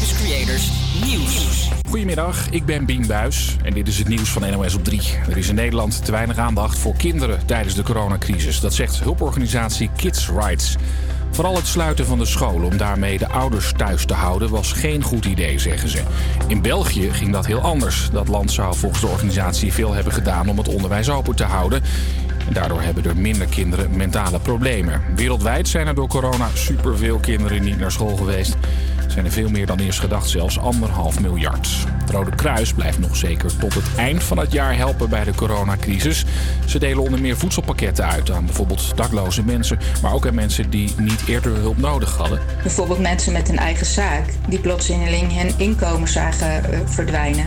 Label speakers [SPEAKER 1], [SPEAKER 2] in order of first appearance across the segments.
[SPEAKER 1] Creators Nieuws.
[SPEAKER 2] Goedemiddag, ik ben Bien Buis en dit is het nieuws van NOS op 3. Er is in Nederland te weinig aandacht voor kinderen tijdens de coronacrisis. Dat zegt hulporganisatie Kids Rights. Vooral het sluiten van de scholen om daarmee de ouders thuis te houden was geen goed idee, zeggen ze. In België ging dat heel anders. Dat land zou volgens de organisatie veel hebben gedaan om het onderwijs open te houden. En daardoor hebben er minder kinderen mentale problemen. Wereldwijd zijn er door corona superveel kinderen niet naar school geweest. Zijn er veel meer dan eerst gedacht, zelfs anderhalf miljard. Het Rode Kruis blijft nog zeker tot het eind van het jaar helpen bij de coronacrisis. Ze delen onder meer voedselpakketten uit aan bijvoorbeeld dakloze mensen, maar ook aan mensen die niet eerder hulp nodig hadden.
[SPEAKER 3] Bijvoorbeeld mensen met een eigen zaak die plotseling hun inkomen zagen eh, verdwijnen.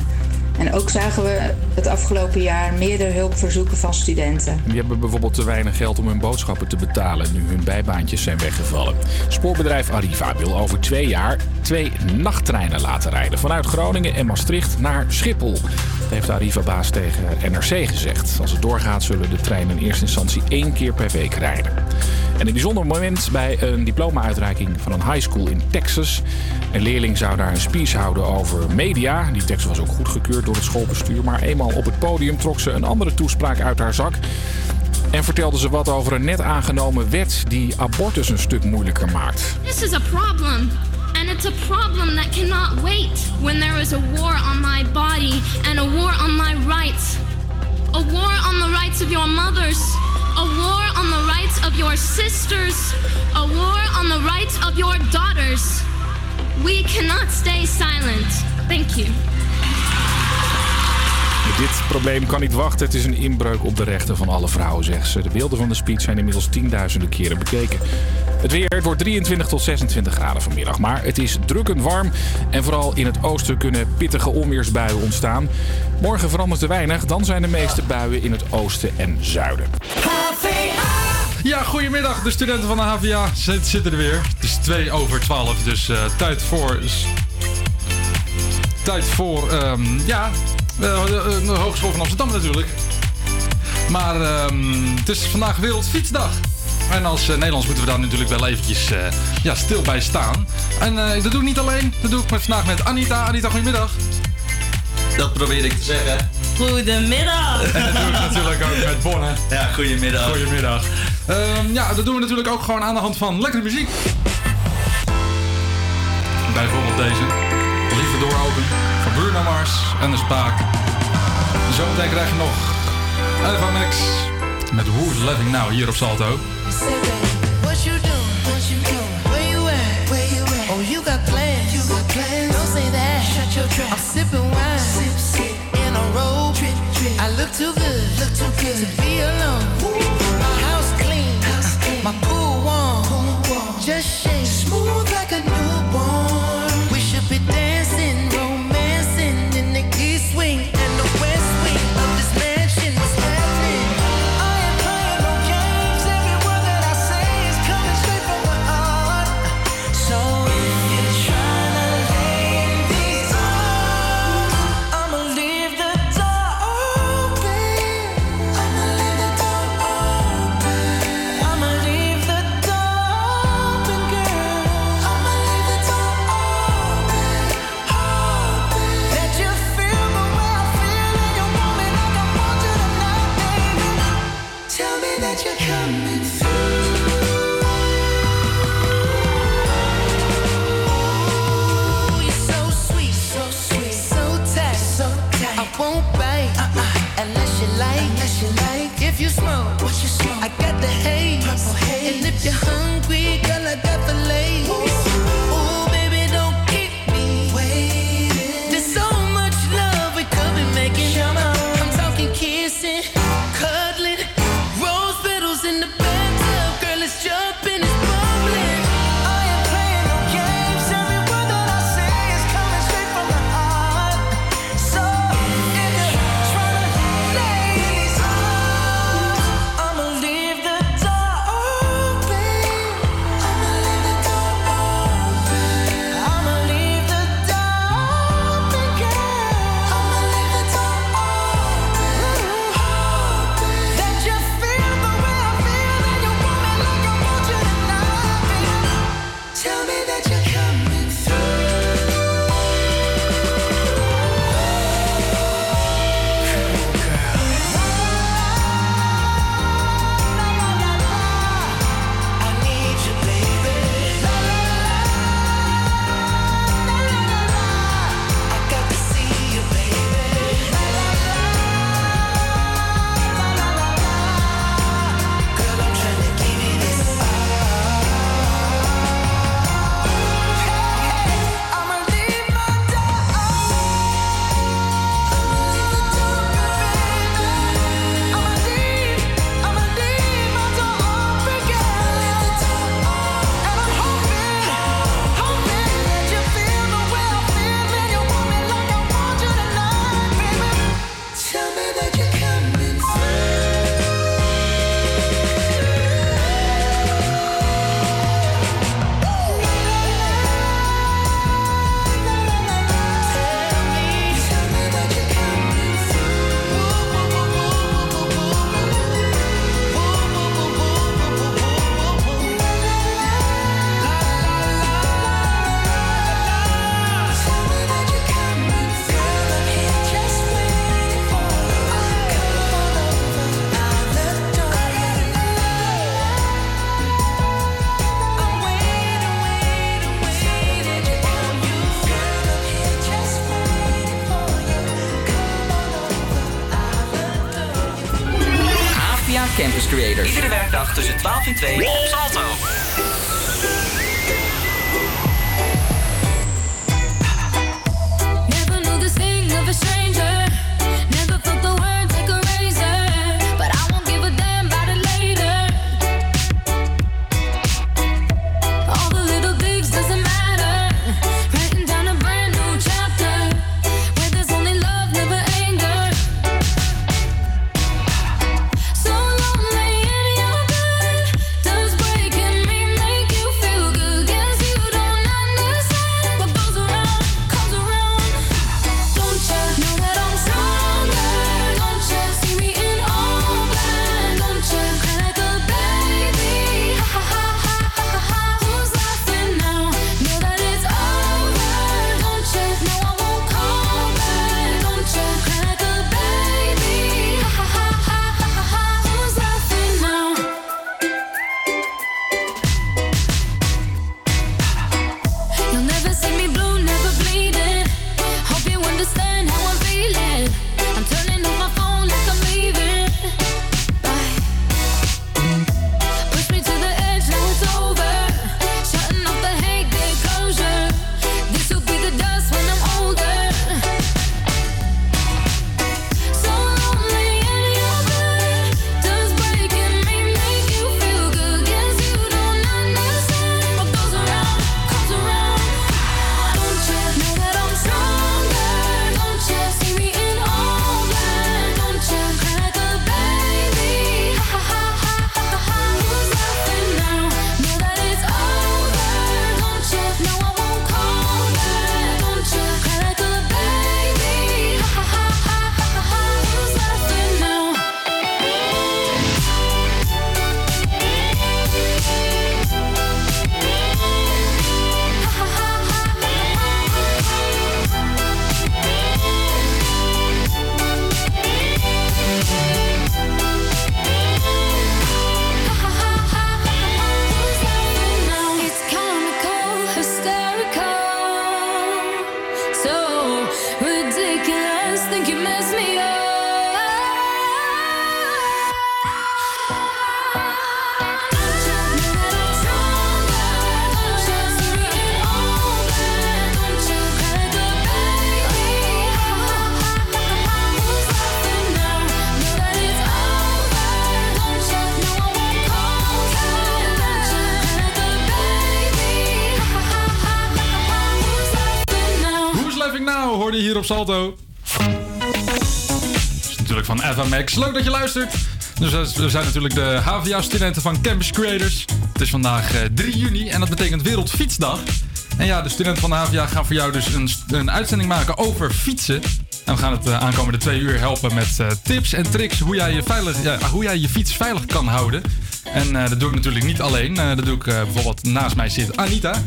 [SPEAKER 3] En ook zagen we het afgelopen jaar meerdere hulpverzoeken van studenten.
[SPEAKER 2] Die hebben bijvoorbeeld te weinig geld om hun boodschappen te betalen nu hun bijbaantjes zijn weggevallen. Spoorbedrijf Arriva wil over twee jaar twee nachttreinen laten rijden vanuit Groningen en Maastricht naar Schiphol. Dat heeft Arriva-baas tegen NRC gezegd. Als het doorgaat zullen de treinen in eerste instantie één keer per week rijden. En een bijzonder moment bij een diploma-uitreiking van een high school in Texas. Een leerling zou daar een speech houden over media. Die tekst was ook goedgekeurd door het schoolbestuur. Maar eenmaal op het podium trok ze een andere toespraak uit haar zak. En vertelde ze wat over een net aangenomen wet die abortus een stuk moeilijker maakt.
[SPEAKER 4] This is a problem. And it's a problem that cannot wait when there is a war on my body and a war on my rights. A war on the rights of your mothers. A war on the rights of your sisters. A war on the rights of your daughters. We cannot stay silent. Thank you.
[SPEAKER 2] Dit probleem kan niet wachten. Het is een inbreuk op de rechten van alle vrouwen, zegt ze. De beelden van de speech zijn inmiddels tienduizenden keren bekeken. Het weer het wordt 23 tot 26 graden vanmiddag. Maar het is drukkend warm. En vooral in het oosten kunnen pittige onweersbuien ontstaan. Morgen verandert er weinig. Dan zijn de meeste buien in het oosten en zuiden.
[SPEAKER 5] Ja, goedemiddag. De studenten van de HVA zit- zitten er weer. Het is 2 over 12, dus eh, tijd voor... Tijd voor, ehm, ja, de, de Hogeschool van Amsterdam natuurlijk. Maar ehm, het is vandaag Wereldfietsdag. En als eh, Nederlands moeten we daar natuurlijk wel eventjes eh, ja, stil bij staan. En eh, dat doe ik niet alleen. Dat doe ik met, vandaag met Anita. Anita, goedemiddag.
[SPEAKER 6] Dat probeer ik te zeggen.
[SPEAKER 7] Goedemiddag.
[SPEAKER 5] En dat doe ik natuurlijk ook met Bonne.
[SPEAKER 6] Ja, goedemiddag.
[SPEAKER 5] Goedemiddag. Ehm, ja, dat doen we natuurlijk ook gewoon aan de hand van lekkere muziek. Bijvoorbeeld deze. Liefde dooropen van Mars en de Spaak. Zometeen krijg je nog Eva Max met Who's Living Now hier op Salto.
[SPEAKER 8] Wine. Sip, sip. In a. I look too good. Look too good to be alone. My house clean. My. Pool warm. Just shake. Smooth like a newborn.
[SPEAKER 1] Tussen 12 op Salto.
[SPEAKER 5] Is natuurlijk van FMX. Leuk dat je luistert. Dus eh, we zijn natuurlijk de HVA-studenten van Campus Creators. Het is vandaag eh, 3 juni en dat betekent Wereldfietsdag. En ja, de studenten van de HVA gaan voor jou dus een, een uitzending maken over fietsen. En we gaan het eh, aankomende twee uur helpen met eh, tips en tricks hoe jij, je veilig, ja, hoe jij je fiets veilig kan houden. En eh, dat doe ik natuurlijk niet alleen. Eh, dat doe ik eh, bijvoorbeeld naast mij zit Anita.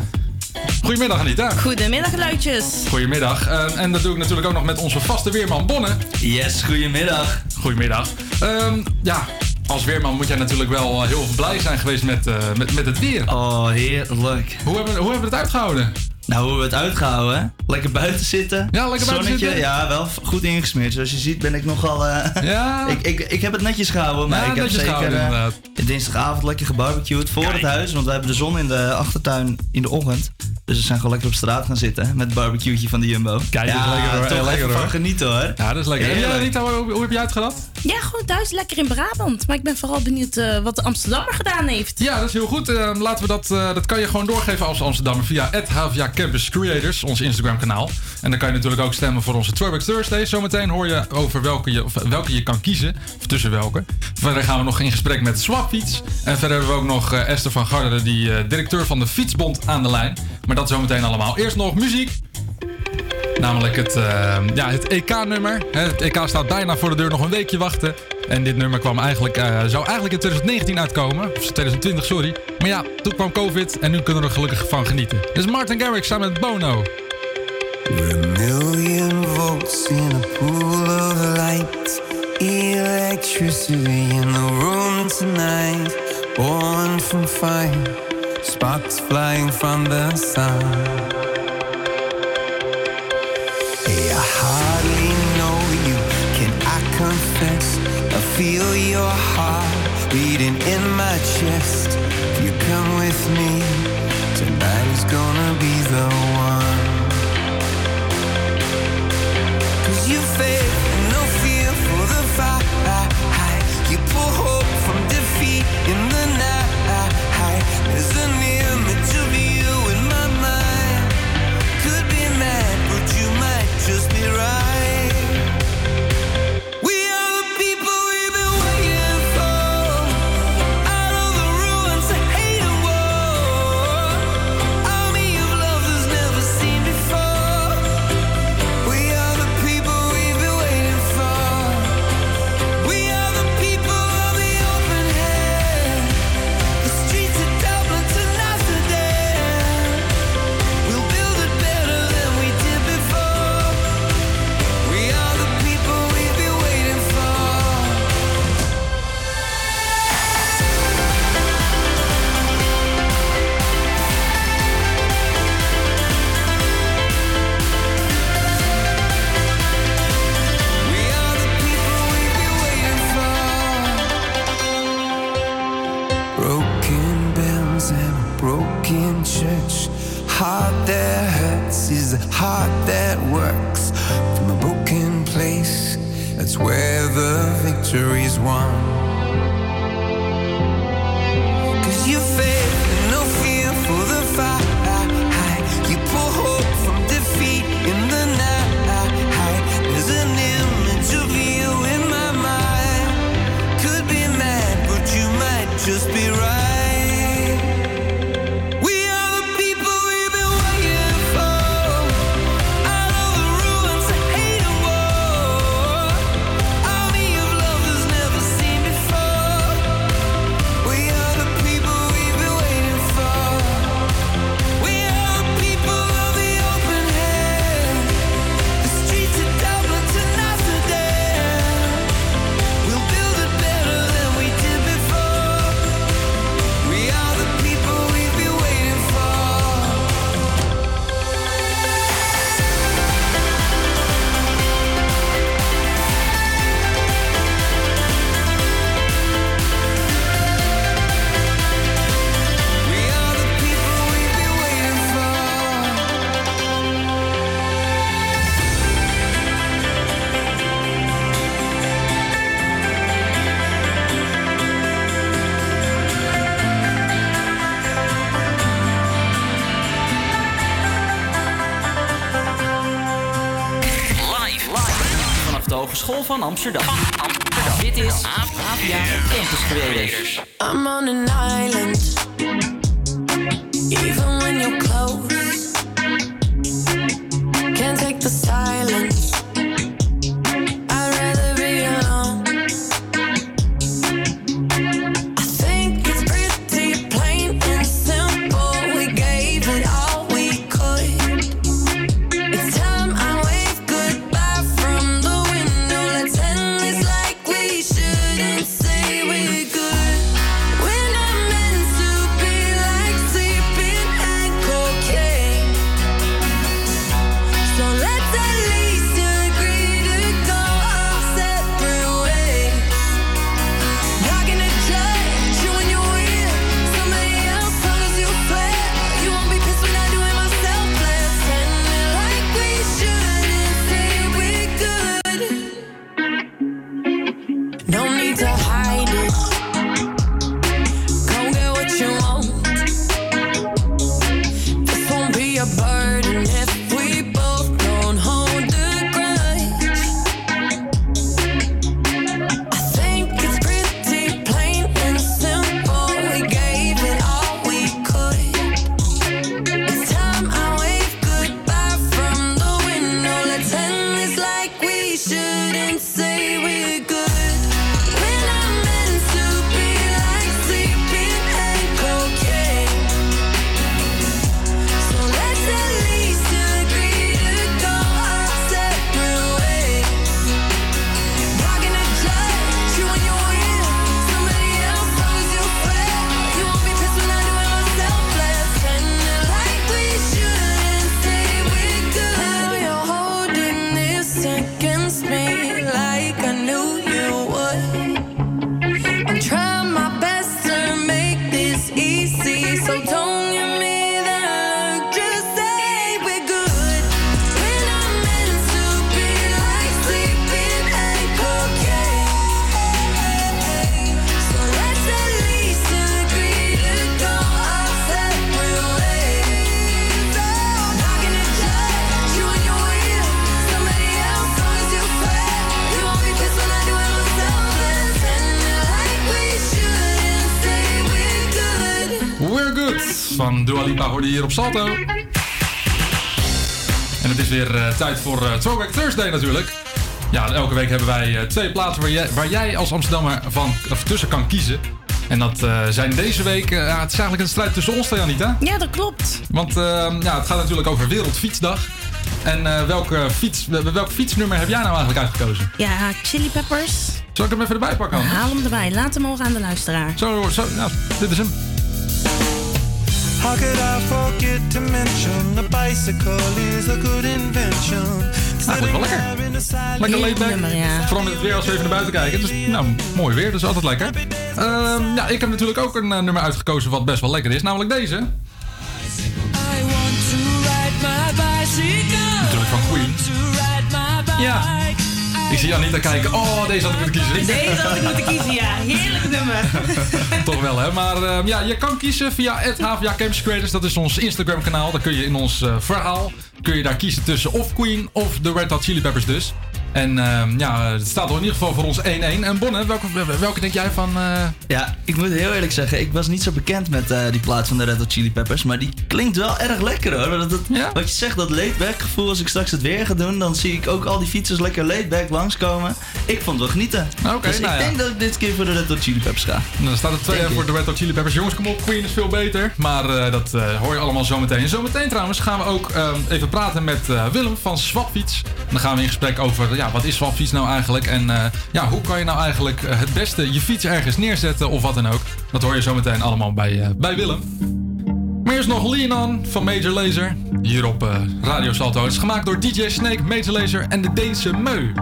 [SPEAKER 5] Goedemiddag Anita.
[SPEAKER 7] Goedemiddag, luidjes.
[SPEAKER 5] Goedemiddag. Eh, en dat doe ik natuurlijk ook nog met onze vaste weerman Bonne.
[SPEAKER 6] Yes, goedemiddag.
[SPEAKER 5] Goedemiddag. Ehm, ja, als weerman moet jij natuurlijk wel eh, heel blij zijn geweest met, eh, met, met het weer.
[SPEAKER 6] Oh, heerlijk.
[SPEAKER 5] Hoe hebben, we- hoe hebben we het uitgehouden?
[SPEAKER 6] Nou, hoe hebben we het uitgehouden? Lekker buiten zitten.
[SPEAKER 5] Ja, lekker buiten
[SPEAKER 6] Zonnetje,
[SPEAKER 5] zitten.
[SPEAKER 6] Ja, wel goed ingesmeerd. Zoals je ziet ben ik nogal... eh,
[SPEAKER 5] Ja.
[SPEAKER 6] ik, ik, ik heb het netjes gehouden, maar
[SPEAKER 5] Ja,
[SPEAKER 6] ik heb zeker
[SPEAKER 5] gehouden,
[SPEAKER 6] eh,
[SPEAKER 5] inderdaad.
[SPEAKER 6] dinsdagavond lekker gebarbecued voor het huis. Want we hebben de zon in de achtertuin in de ochtend. Dus we zijn gewoon lekker op straat gaan zitten met het barbecue'tje van de Jumbo.
[SPEAKER 5] Kijk, dat is lekker hoor,
[SPEAKER 6] toch
[SPEAKER 5] lekker hoor.
[SPEAKER 6] van genieten hoor.
[SPEAKER 5] Ja, dat is lekker. En
[SPEAKER 6] Heerlijk.
[SPEAKER 5] Anita, hoe, hoe heb jij het gehad?
[SPEAKER 7] Ja, goed thuis, lekker in Brabant. Maar ik ben vooral benieuwd eh, wat de Amsterdammer gedaan heeft.
[SPEAKER 5] Ja, dat is heel goed. Eh, laten we dat, eh, dat kan je gewoon doorgeven als Amsterdammer via HVA Campus Creators, ons Instagram kanaal. En dan kan je natuurlijk ook stemmen voor onze Throwback Thursday. Zometeen hoor je over welke je, of welke je kan kiezen. Of tussen welke. Verder gaan we nog in gesprek met Swapfiets. En verder hebben we ook nog eh, Esther van Garderen, die eh, directeur van de Fietsbond aan de lijn. Maar dat zometeen allemaal. Eerst nog muziek. Namelijk het, eh, ja, het EK-nummer. Het EK staat bijna voor de deur, nog een weekje wachten. En dit nummer kwam eigenlijk, eh, zou eigenlijk in 2019 uitkomen. Of 2020, sorry. Maar ja, toen kwam COVID en nu kunnen we er gelukkig van genieten. Is Martin Garrix samen met Bono.
[SPEAKER 9] Million in a pool of light. Electricity in the room tonight. Born from fire, sparks flying from the sun. Hey, I hardly know you. Can I confess? I feel your heart beat chest. If you come with me,
[SPEAKER 10] Hogeschool van Amsterdam. Dit
[SPEAKER 5] Natuurlijk. Ja, elke week hebben wij eh, twee plaatsen waar jij, waar jij als Amsterdammer van, of tussen kan kiezen. En dat eh, zijn deze week, eh, ja, het is eigenlijk een strijd tussen ons twee, Anita.
[SPEAKER 7] Ja, dat klopt.
[SPEAKER 5] Want ja, het gaat natuurlijk over Wereldfietsdag. En eh, welke, fiets, wel- welk fietsnummer heb jij nou eigenlijk uitgekozen?
[SPEAKER 7] Ja, Chili Peppers.
[SPEAKER 5] Zal ik hem even erbij pakken?
[SPEAKER 7] Haal hem erbij. Laat hem horen aan de luisteraar.
[SPEAKER 5] Zo, zo, ja, dit is hem.
[SPEAKER 11] How could I forget to mention the bicycle is a good invention?
[SPEAKER 5] Eigenlijk wel lekker. Lekker laid back.
[SPEAKER 7] nummer, ja.
[SPEAKER 5] Vooral met het weer als we even naar buiten kijken. Het is nou, mooi weer, dus altijd lekker. Ja, ik heb natuurlijk ook een eh, nummer uitgekozen wat best wel lekker is. Namelijk deze. Natuurlijk van Queen. Ja. Ik zie Anita kijken. Oh, deze had ik moeten kiezen.
[SPEAKER 7] Deze had ik moeten kiezen, ja. Heerlijk nummer.
[SPEAKER 5] Toch wel, hè? Maar ehm, ja, je kan kiezen via het HVA Campus Creators. Dat is ons Instagram kanaal. Dan kun je in ons eh, verhaal kun je daar kiezen tussen of Queen of de Red Hot Chili Peppers dus. En ehm, ja, het staat er in ieder geval voor ons 1-1. En Bonne, welke, welke denk jij van... eh,
[SPEAKER 6] Ja, ik moet heel eerlijk zeggen, ik was niet zo bekend met eh, die plaat van de Red Hot Chili Peppers. Maar die klinkt wel erg lekker hoor. Dat, dat- Wat je zegt, dat laidback gevoel, als ik straks het weer ga doen, dan zie ik ook al die fietsers lekker laidback langskomen. Ik vond het wel genieten.
[SPEAKER 5] Oké,
[SPEAKER 6] dus
[SPEAKER 5] nou
[SPEAKER 6] ik
[SPEAKER 5] ja.
[SPEAKER 6] denk dat ik dit keer voor de Red Hot Chili Peppers ga.
[SPEAKER 5] Nou, dan staat het 2
[SPEAKER 6] Denk
[SPEAKER 5] voor de Red Hot Chili Peppers. Jongens, kom op, Queen is veel beter. Maar eh, dat hoor je allemaal zometeen. En zometeen trouwens gaan we ook ehm, even praten met Willem van Swapfiets. Dan gaan we in gesprek over, ja, wat is Swapfiets nou eigenlijk? En eh, ja, hoe kan je nou eigenlijk eh, het beste je fiets ergens neerzetten of wat dan ook? Dat hoor je zometeen allemaal bij, eh, bij Willem. Maar eerst nog Lean On van Major Lazer. Hier op Radio Salto. Het is gemaakt door DJ Snake, Major Lazer en de Deense Meu.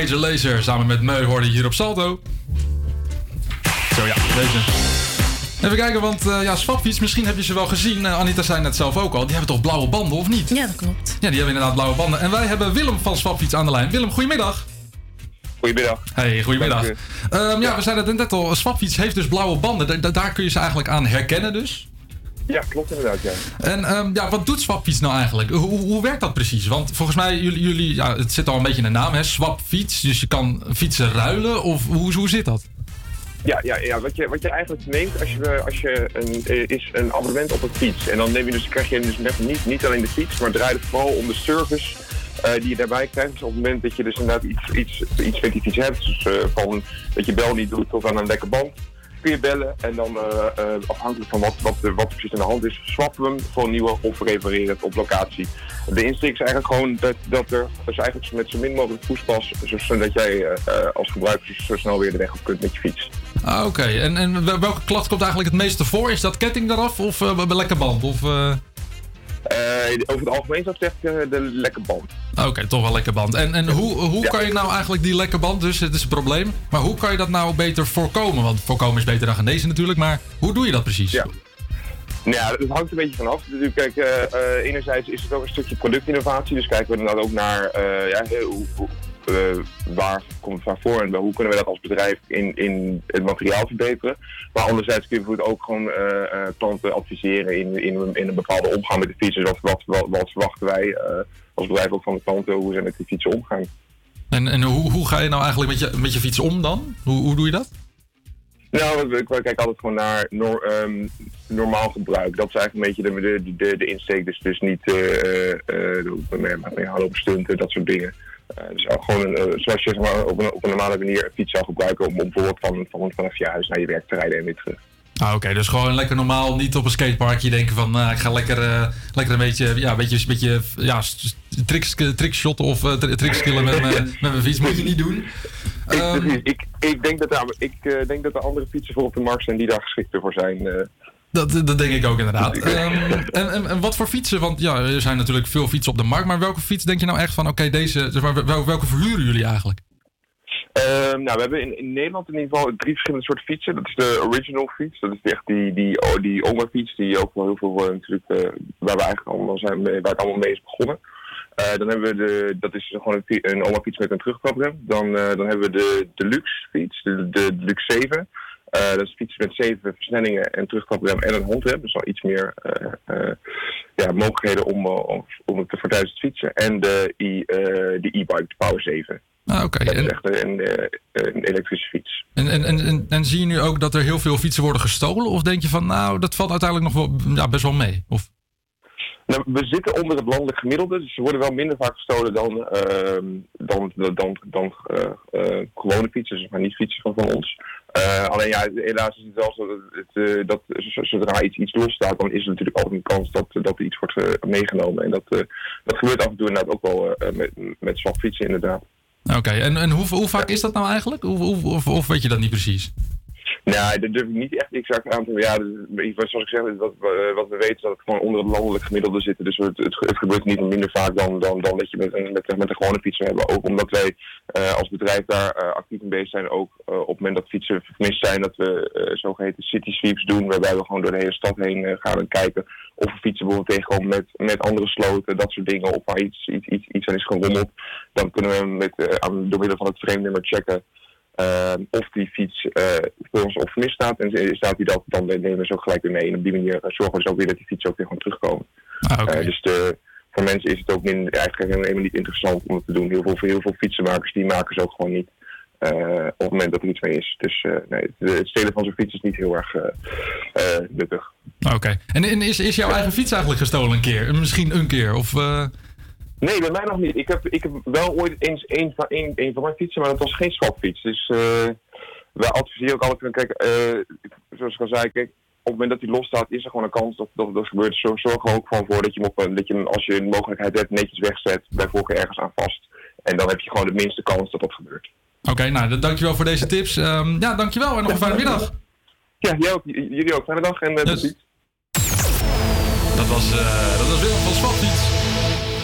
[SPEAKER 5] Major Lazer samen met Meu hoorde je hier op Salto. Zo ja, deze. Even kijken, want eh ja, Swapfiets, misschien heb je ze wel gezien. Eh, Anita zei net zelf ook al. Die hebben toch blauwe banden, of niet?
[SPEAKER 7] Ja, dat klopt.
[SPEAKER 5] Ja, die hebben inderdaad blauwe banden. En wij hebben Willem van Swapfiets aan de lijn. Willem, goedemiddag.
[SPEAKER 12] Goedemiddag.
[SPEAKER 5] Hey, goedemiddag. Ehm, ja, we zeiden het net al. Swapfiets heeft dus blauwe banden. Da- da- daar kun je ze eigenlijk aan herkennen dus.
[SPEAKER 12] Ja, klopt inderdaad, ja.
[SPEAKER 5] En ehm, ja, wat doet Swapfiets nou eigenlijk? Hoe, hoe werkt dat precies? Want volgens mij, jullie, jullie ja, het zit al een beetje in de naam, hè? Swapfiets. Dus je kan fietsen ruilen, of hoe, hoe zit dat?
[SPEAKER 12] Ja, ja, ja. Wat, je, wat je eigenlijk neemt als je, als je een, eh, is een abonnement op een fiets. En dan neem je dus, krijg je dus net niet, niet alleen de fiets, maar draait het vooral om de service eh, die je daarbij krijgt. Dus op het moment dat je dus inderdaad iets, iets, iets met die fiets hebt, dus eh, van dat je bel niet doet tot aan een lekke band, kun je bellen en dan eh, eh, afhankelijk van wat, wat, wat precies aan de hand is, swappen we hem voor een nieuwe of repareren het op locatie. De insteek is eigenlijk gewoon dat, dat er dus eigenlijk met zo min mogelijk poespas, zodat jij eh, als gebruiker zo snel weer de weg op kunt met je fiets.
[SPEAKER 5] Ah, oké. En, en wel- welke klacht komt eigenlijk het meeste voor? Is dat ketting eraf of lekker band? Of,
[SPEAKER 12] over het algemeen zou ik zeggen eh, de lekke band.
[SPEAKER 5] Oké, toch wel lekker band. En, en hoe, hoe kan je nou eigenlijk die lekke band, dus het is een probleem, maar hoe kan je dat nou beter voorkomen? Want voorkomen is beter dan genezen natuurlijk, maar hoe doe je dat precies?
[SPEAKER 12] Ja. Nou ja, het hangt een beetje vanaf. Natuurlijk, kijk, eh, eh, enerzijds is het ook een stukje productinnovatie. Dus kijken we inderdaad ook naar eh, ja, hoe, eh, waar komt het van voor en hoe kunnen we dat als bedrijf in, in het materiaal verbeteren. Maar anderzijds kun je bijvoorbeeld ook gewoon eh, eh, klanten adviseren in, in, een- in een bepaalde omgang met de fiets. Dus wat, wat, wat, verwachten wij als bedrijf ook van de klanten, hoe ze met die fietsen omgaan.
[SPEAKER 5] En, en hoe, hoe ga je nou eigenlijk met je, met je fiets om dan? Hoe, hoe doe je dat?
[SPEAKER 12] Nou, ik kijk altijd gewoon naar nor- ehm, normaal gebruik. Dat is eigenlijk een beetje de, de, de, de insteek. Dus, dus niet eh uh, halen stunten, dat soort dingen. Eh, dus ook gewoon een, eh, zoals je zeg maar, op, een, op een normale manier een fiets zou gebruiken om, om bijvoorbeeld van, van, vanaf je huis naar je werk te rijden en weer terug.
[SPEAKER 5] Ah, Oké, dus gewoon lekker normaal, niet op een skateparkje denken van nou, ik ga lekker, eh, lekker een beetje, ja, een beetje, een beetje ja, tricks, trickshotten of uh, trickskillen met, mijn- met mijn fiets. Moet je niet doen.
[SPEAKER 12] Ik,
[SPEAKER 5] Ehm,
[SPEAKER 12] ik, ik, denk dat er, ik denk dat er andere fietsen voor op de markt zijn die daar geschikter voor zijn.
[SPEAKER 5] Dat, dat denk ik ook inderdaad. Ehm, en, en, en wat voor fietsen? Want ja, er zijn natuurlijk veel fietsen op de markt. Maar welke fiets denk je nou echt van, oké, deze, zeg maar, wel- welke verhuren jullie eigenlijk?
[SPEAKER 12] Ehm, nou, we hebben in, in Nederland in ieder geval drie verschillende soorten fietsen. Dat is de original fiets. Dat is echt die, die, oh, die oma fiets die ook wel heel veel eh, natuurlijk, eh, waar we eigenlijk allemaal zijn, waar het allemaal mee is begonnen. Eh, dan hebben we de, dat is gewoon een, een oma fiets met een terugklaprem. Dan, dan hebben we de deluxe fiets, de, de deluxe 7. Eh, dat is een fiets met zeven versnellingen en terugklaprem en een handrem. Dus al iets meer eh, eh, ja, mogelijkheden om, om, om het te verduisterd fietsen. En de de e-bike, de Power 7.
[SPEAKER 5] Ah, oké.
[SPEAKER 12] Dat is
[SPEAKER 5] En,
[SPEAKER 12] echt een, een elektrische fiets.
[SPEAKER 5] en, en, en, en, zie je nu ook dat er heel veel fietsen worden gestolen? Of denk je van, nou, dat valt uiteindelijk nog wel ja, best wel mee? Of,
[SPEAKER 12] Nou, we zitten onder het landelijk gemiddelde, dus ze worden wel minder vaak gestolen dan, ehm, dan, dan, dan, dan gewone fietsen, dus maar niet fietsen van, van ons. Eh, alleen ja, helaas is het wel zo dat, eh, dat zodra iets, iets losstaat, dan is er natuurlijk altijd een kans dat, dat er iets wordt eh, meegenomen. En dat, dat gebeurt af en toe inderdaad ook wel met, met zwakfietsen inderdaad.
[SPEAKER 5] Oké, en, en hoe, hoe vaak is dat nou eigenlijk? Of weet je dat niet precies?
[SPEAKER 12] Nou, dat durf ik niet echt exact aan te ja, Zoals ik zeg, wat, eh, wat we weten is dat het gewoon onder het landelijk gemiddelde zit. Dus het, het, gebeurt niet minder vaak dan, dan, dan dat je met, met, een gewone fiets zou hebben. Ook omdat wij eh, als bedrijf daar eh, actief mee bezig zijn. Ook op het moment dat fietsen vermist zijn, dat we eh, zogeheten city sweeps doen. Waarbij we gewoon door de hele stad heen gaan en kijken of we fietsen bijvoorbeeld tegenkomen met, met andere sloten, dat soort dingen. Of waar iets, iets, iets, iets aan is gerommeld. Dan kunnen we met, aan, door middel van het frame-nummer checken eh, of die fiets eh voor ons op vermist staat. En eh, staat die dat, dan nemen we ze ook gelijk weer mee. En op die manier eh, zorgen we dus ook weer dat die fietsen ook weer gewoon terugkomen. Eh, dus de, voor mensen is het ook eigenlijk helemaal niet interessant om het te doen. Heel veel, heel veel fietsenmakers die maken ze ook gewoon niet. eh, op het moment dat er iets mee is. Dus eh, nee, het, stelen van zo'n fiets is niet heel erg eh, eh, nuttig.
[SPEAKER 5] Oké. En, en is, is jouw eigen fiets eigenlijk gestolen een keer? Misschien een keer? Of, eh,
[SPEAKER 12] Nee, bij mij nog niet. Ik heb, ik heb wel ooit eens een van, een, een van mijn fietsen, maar dat was geen swapfiets. Dus eh wij adviseren ook altijd, kijk, eh, zoals ik al zei, kijk, op het moment dat hij losstaat, is er gewoon een kans dat dat, dat gebeurt. Zorg, zorg er ook gewoon voor dat je hem dat je hem, als je een mogelijkheid hebt, netjes wegzet, bij voorkeur ergens aan vast. En dan heb je gewoon de minste kans dat dat gebeurt.
[SPEAKER 5] Oké, nou, dan dankjewel voor deze tips. Ehm, ja, dankjewel en nog een fijne middag.
[SPEAKER 12] Ja, jij ook, jullie ook. Fijne dag en uh, tot ziens.
[SPEAKER 5] Dat was, eh, dat was Willem van Swapfiets.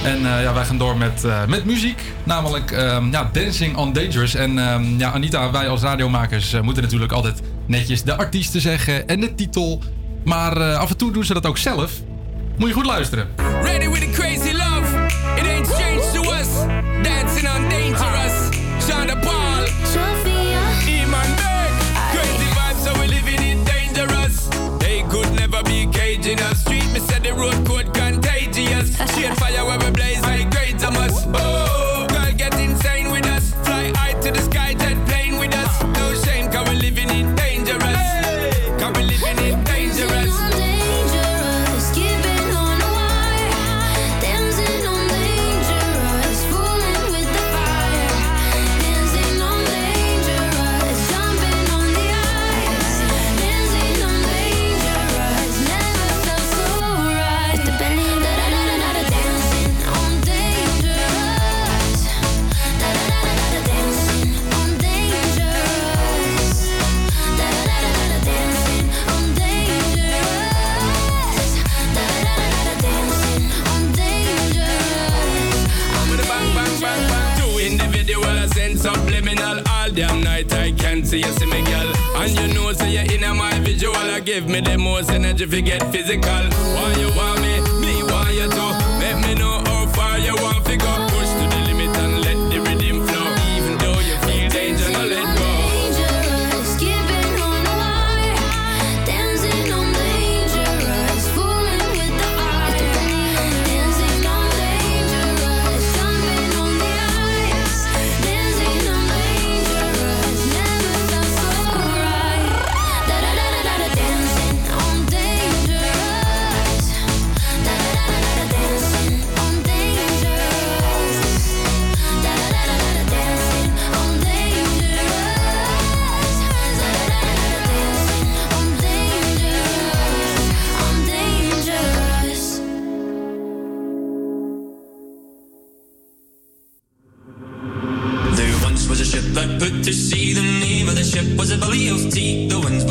[SPEAKER 5] En eh, ja, wij gaan door met, eh, met muziek. Namelijk ehm, ja, Dancing on Dangerous. En ehm, ja, Anita, wij als radiomakers eh, moeten natuurlijk altijd netjes de artiesten zeggen en de titel. Maar af en toe doen ze dat ook zelf. Moet je goed luisteren.
[SPEAKER 13] Ready with crazy Oh. See you see me, girl. And you know, say you're in my visual. I give me the most energy if you get physical. Why you want me? Me want you to. Let me know the
[SPEAKER 14] ship was a Billy of Tea. The winds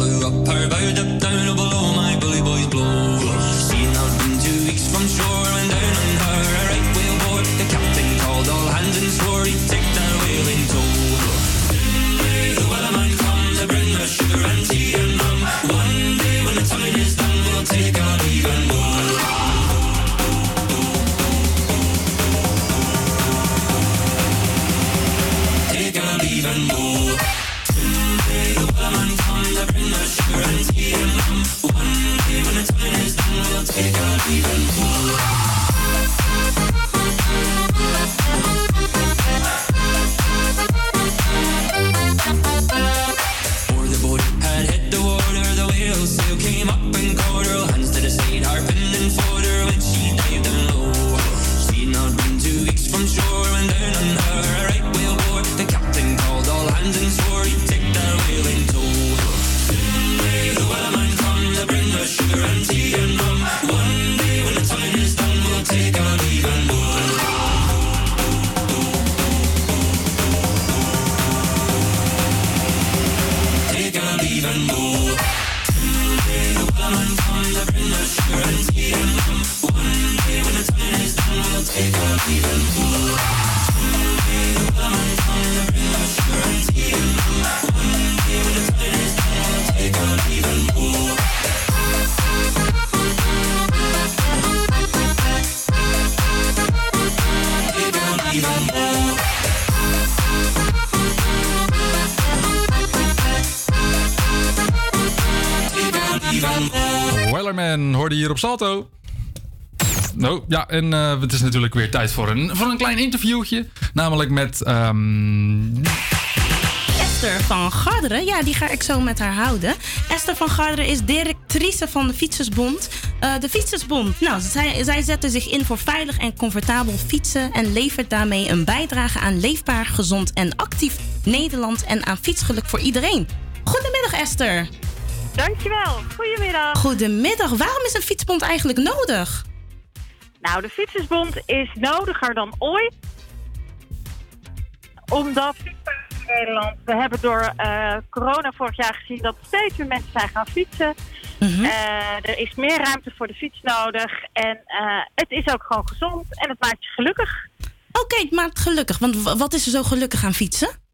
[SPEAKER 5] Nou, ja, en eh, het is natuurlijk weer tijd voor een, voor een klein interviewtje. Namelijk met... ehm,
[SPEAKER 7] Esther van Garderen, ja, die ga ik zo met haar houden. Esther van Garderen is directrice van de Fietsersbond. Eh, de Fietsersbond, nou, zij, zij zetten zich in voor veilig en comfortabel fietsen... en levert daarmee een bijdrage aan leefbaar, gezond en actief Nederland... en aan fietsgeluk voor iedereen. Goedemiddag, Esther.
[SPEAKER 15] Dankjewel. Goedemiddag.
[SPEAKER 7] Goedemiddag. Waarom is een fietsbond eigenlijk nodig?
[SPEAKER 15] Nou, de Fietsersbond is nodiger dan ooit. Omdat in Nederland, we hebben door eh, corona vorig jaar gezien dat steeds meer mensen zijn gaan fietsen. Eh, er is meer ruimte voor de fiets nodig. En eh, het is ook gewoon gezond en het maakt je gelukkig.
[SPEAKER 7] Oké, het maakt gelukkig. Want wat is er zo gelukkig aan fietsen?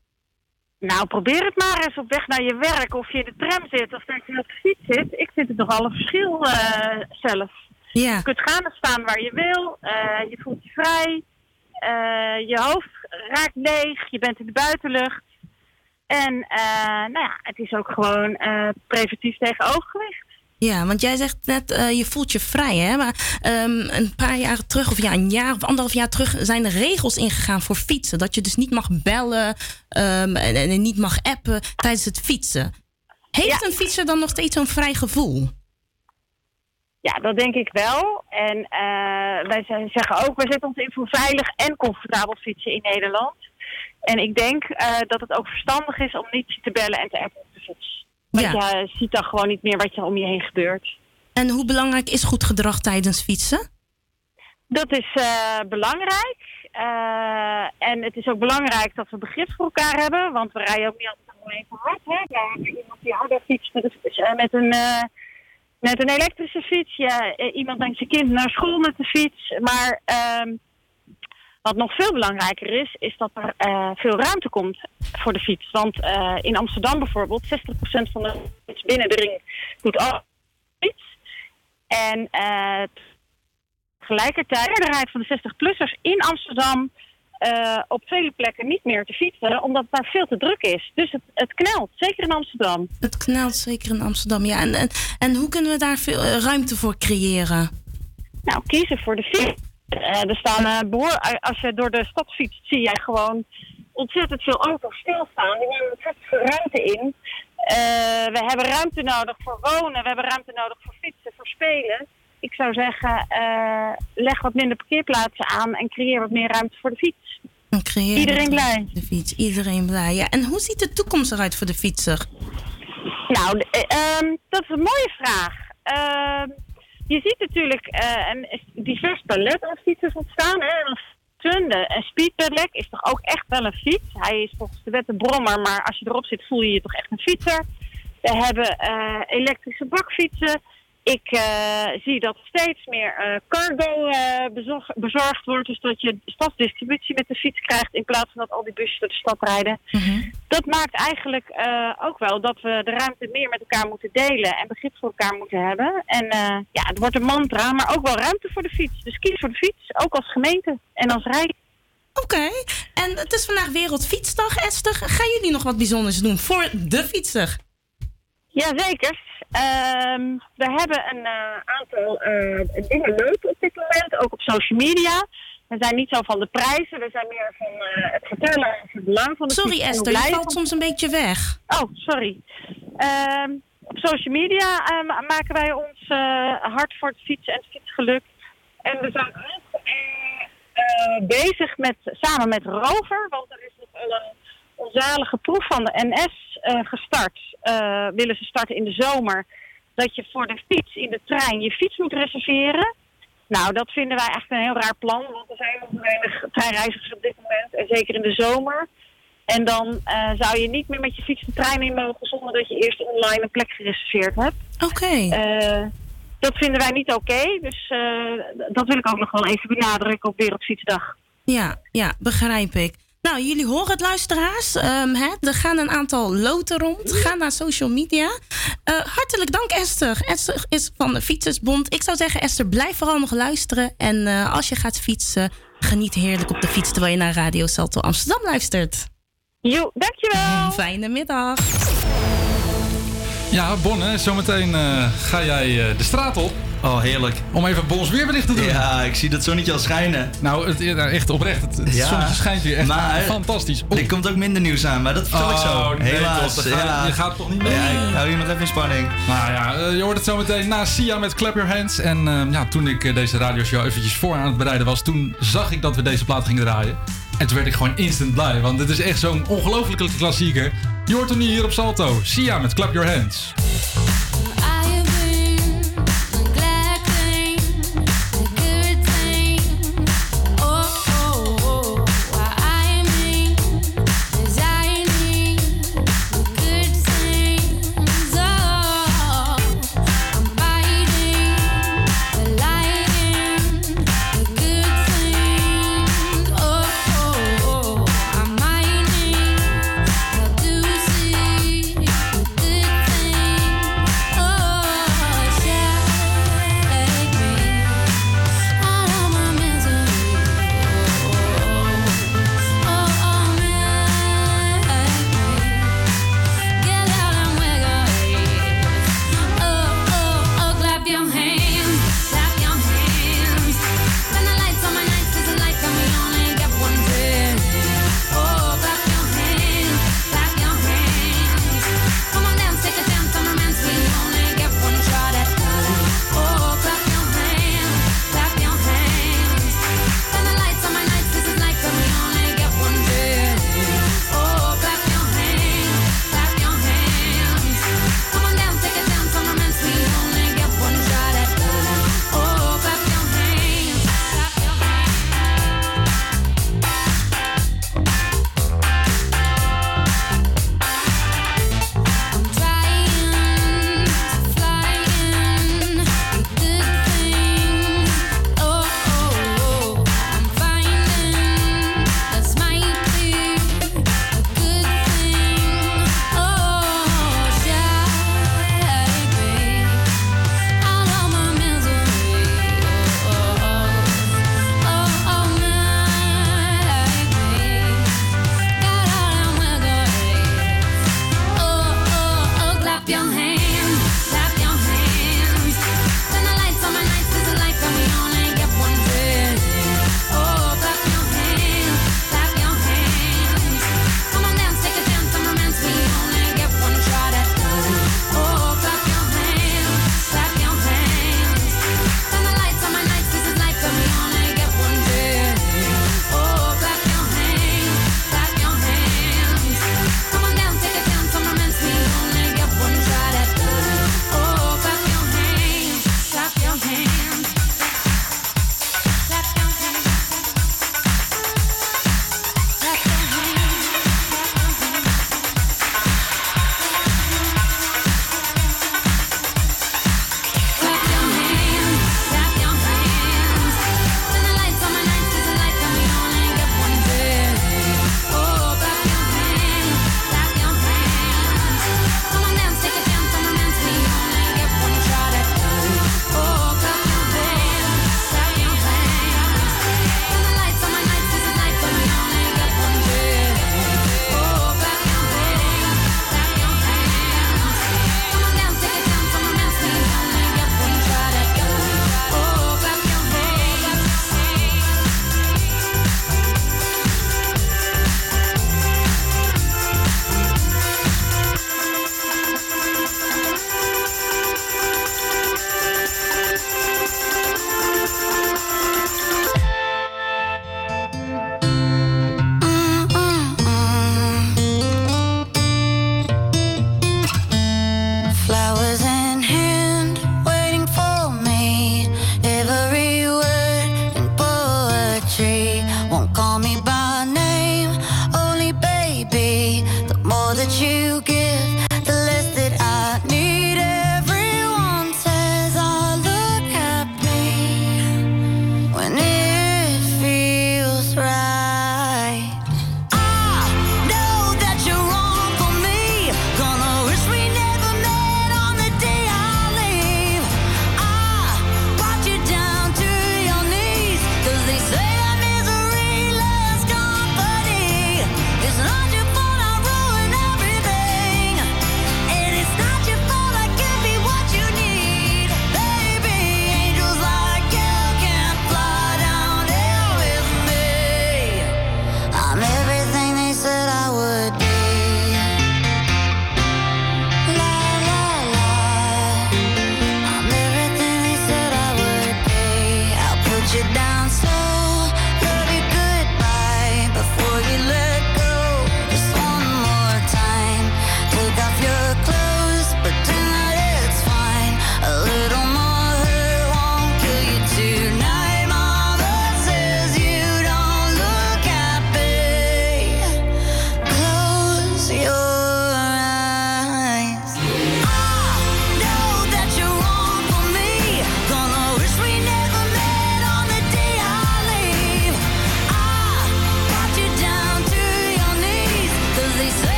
[SPEAKER 15] Nou, probeer het maar eens op weg naar je werk. Of je in de tram zit of dat je op de fiets zit. Ik vind het nogal een verschil eh, zelf.
[SPEAKER 7] Ja.
[SPEAKER 15] Je kunt gaan en staan waar je wil. eh, je voelt je vrij. eh, je hoofd raakt leeg. Je bent in de buitenlucht. En nou ja, het is ook gewoon preventief tegen overgewicht.
[SPEAKER 7] Ja, want jij zegt net, eh, je voelt je vrij, hè? Maar ehm, een paar jaar terug, of ja, een jaar of anderhalf jaar terug, zijn er regels ingegaan voor fietsen. Dat je dus niet mag bellen ehm, en, en niet mag appen tijdens het fietsen. Heeft een fietser dan nog steeds zo'n vrij gevoel?
[SPEAKER 15] Ja, dat denk ik wel. En eh, wij zeggen ook, wij zetten ons in voor veilig en comfortabel fietsen in Nederland. En ik denk eh, dat het ook verstandig is om niet te bellen en te appen op de fiets. Want je ziet dan gewoon niet meer wat er om je heen gebeurt.
[SPEAKER 7] En hoe belangrijk is goed gedrag tijdens fietsen?
[SPEAKER 15] Dat is eh, belangrijk. Eh, en het is ook belangrijk dat we begrip voor elkaar hebben. Want we rijden ook niet altijd gewoon even hard. Hè? Hebben iemand die harder fietst met een, eh, met een, met een elektrische fiets. Ja, eh, iemand brengt zijn kind naar school met de fiets. Maar ehm, Wat nog veel belangrijker is, is dat er eh, veel ruimte komt voor de fiets. Want eh, in Amsterdam bijvoorbeeld, 60% van de fiets binnen de ring doet al fiets. En eh, tegelijkertijd de meerderheid van de 60-plussers in Amsterdam op vele plekken niet meer te fietsen, omdat het daar veel te druk is. Dus het, het knelt, zeker in Amsterdam.
[SPEAKER 7] Het knelt zeker in Amsterdam, ja. En, en, en hoe kunnen we daar veel ruimte voor creëren?
[SPEAKER 15] Nou, kiezen voor de fiets. Eh, er staan eh, behoor- als je door de stad fietst, zie jij gewoon ontzettend veel auto's stilstaan. Die nemen ontzettend veel ruimte in. Eh, we hebben ruimte nodig voor wonen, we hebben ruimte nodig voor fietsen, voor spelen. Ik zou zeggen, eh, leg wat minder parkeerplaatsen aan en creëer wat meer ruimte voor de fiets.
[SPEAKER 7] En creëren
[SPEAKER 15] Iedereen blij.
[SPEAKER 7] De fiets, iedereen blij. Ja. En hoe ziet de toekomst eruit voor de fietser?
[SPEAKER 15] Nou, eh, ehm, dat is een mooie vraag. Ehm, je ziet natuurlijk eh, een divers palet aan fietsers ontstaan. Hè? Een Tunde en Speed Pedelec is toch ook echt wel een fiets. Hij is volgens de wet een brommer, maar als je erop zit voel je je toch echt een fietser. We hebben eh, elektrische bakfietsen. Ik eh, zie dat steeds meer eh, cargo eh, bezorg- bezorgd wordt. Dus dat je stadsdistributie met de fiets krijgt in plaats van dat al die busjes door de stad rijden. Dat maakt eigenlijk ook wel dat we de ruimte meer met elkaar moeten delen en begrip voor elkaar moeten hebben. En ja, het wordt een mantra, maar ook wel ruimte voor de fiets. Dus kies voor de fiets, ook als gemeente en als rijk.
[SPEAKER 7] Oké, en het is vandaag Wereldfietsdag, Esther. Gaan jullie nog wat bijzonders doen voor de fietser?
[SPEAKER 15] Jazeker. Ehm we hebben een eh, aantal eh, dingen leuk op dit moment, ook op social media. We zijn niet zo van de prijzen, we zijn meer van eh, het vertellen over het belang van de
[SPEAKER 7] Sorry
[SPEAKER 15] en
[SPEAKER 7] Esther, je valt
[SPEAKER 15] van-
[SPEAKER 7] soms een beetje weg.
[SPEAKER 15] Oh, sorry. Ehm, op social media ehm, maken wij ons hard voor het fietsen en het fietsgeluk. En we zijn ook bezig met, samen met Rover, want er is nog een onzalige proef van de NS eh, gestart. Eh, willen ze starten in de zomer. Dat je voor de fiets in de trein je fiets moet reserveren. Nou, dat vinden wij echt een heel raar plan, want er zijn nog weinig treinreizigers op dit moment. En zeker in de zomer. En dan eh, zou je niet meer met je fiets de trein in mogen zonder dat je eerst online een plek gereserveerd hebt.
[SPEAKER 7] Oké.
[SPEAKER 15] Dat vinden wij niet oké. dus dat wil ik ook nog wel even benadrukken op Wereldfietsdag.
[SPEAKER 7] Ja, ja, begrijp ik. Nou, jullie horen het, luisteraars. Ehm, hè, er gaan een aantal loten rond. Ga naar social media. Eh, hartelijk dank, Esther. Esther is van de Fietsersbond. Ik zou zeggen, Esther, blijf vooral nog luisteren. En eh, als je gaat fietsen, geniet heerlijk op de fiets... terwijl je naar Radio Salto Amsterdam luistert.
[SPEAKER 15] Jo, dankjewel.
[SPEAKER 7] Fijne middag.
[SPEAKER 5] Ja, Bonne, zometeen eh, ga jij eh, de straat op.
[SPEAKER 6] Oh, heerlijk.
[SPEAKER 5] Om even Bons weerbericht te doen.
[SPEAKER 6] Ja, ik zie dat zonnetje al schijnen.
[SPEAKER 5] Nou, het, ja, echt oprecht. Het, het zonnetje schijnt weer echt
[SPEAKER 6] maar,
[SPEAKER 5] fantastisch.
[SPEAKER 6] Er komt ook minder nieuws aan, maar dat vertel ik zo.
[SPEAKER 5] Oh, nee,
[SPEAKER 6] Helaas. ja.
[SPEAKER 5] je gaat toch niet mee?
[SPEAKER 6] Ja, ik hou je nog even in spanning.
[SPEAKER 5] Nou ja, eh, je hoort het zo meteen na Sia met Clap Your Hands. En eh, ja, toen ik eh, deze radioshow eventjes voor aan het bereiden was, toen zag ik dat we deze plaat gingen draaien. En toen werd ik gewoon instant blij, want dit is echt zo'n ongelofelijke klassieker. Je hoort hem nu hier op Salto. Sia met Clap Your Hands.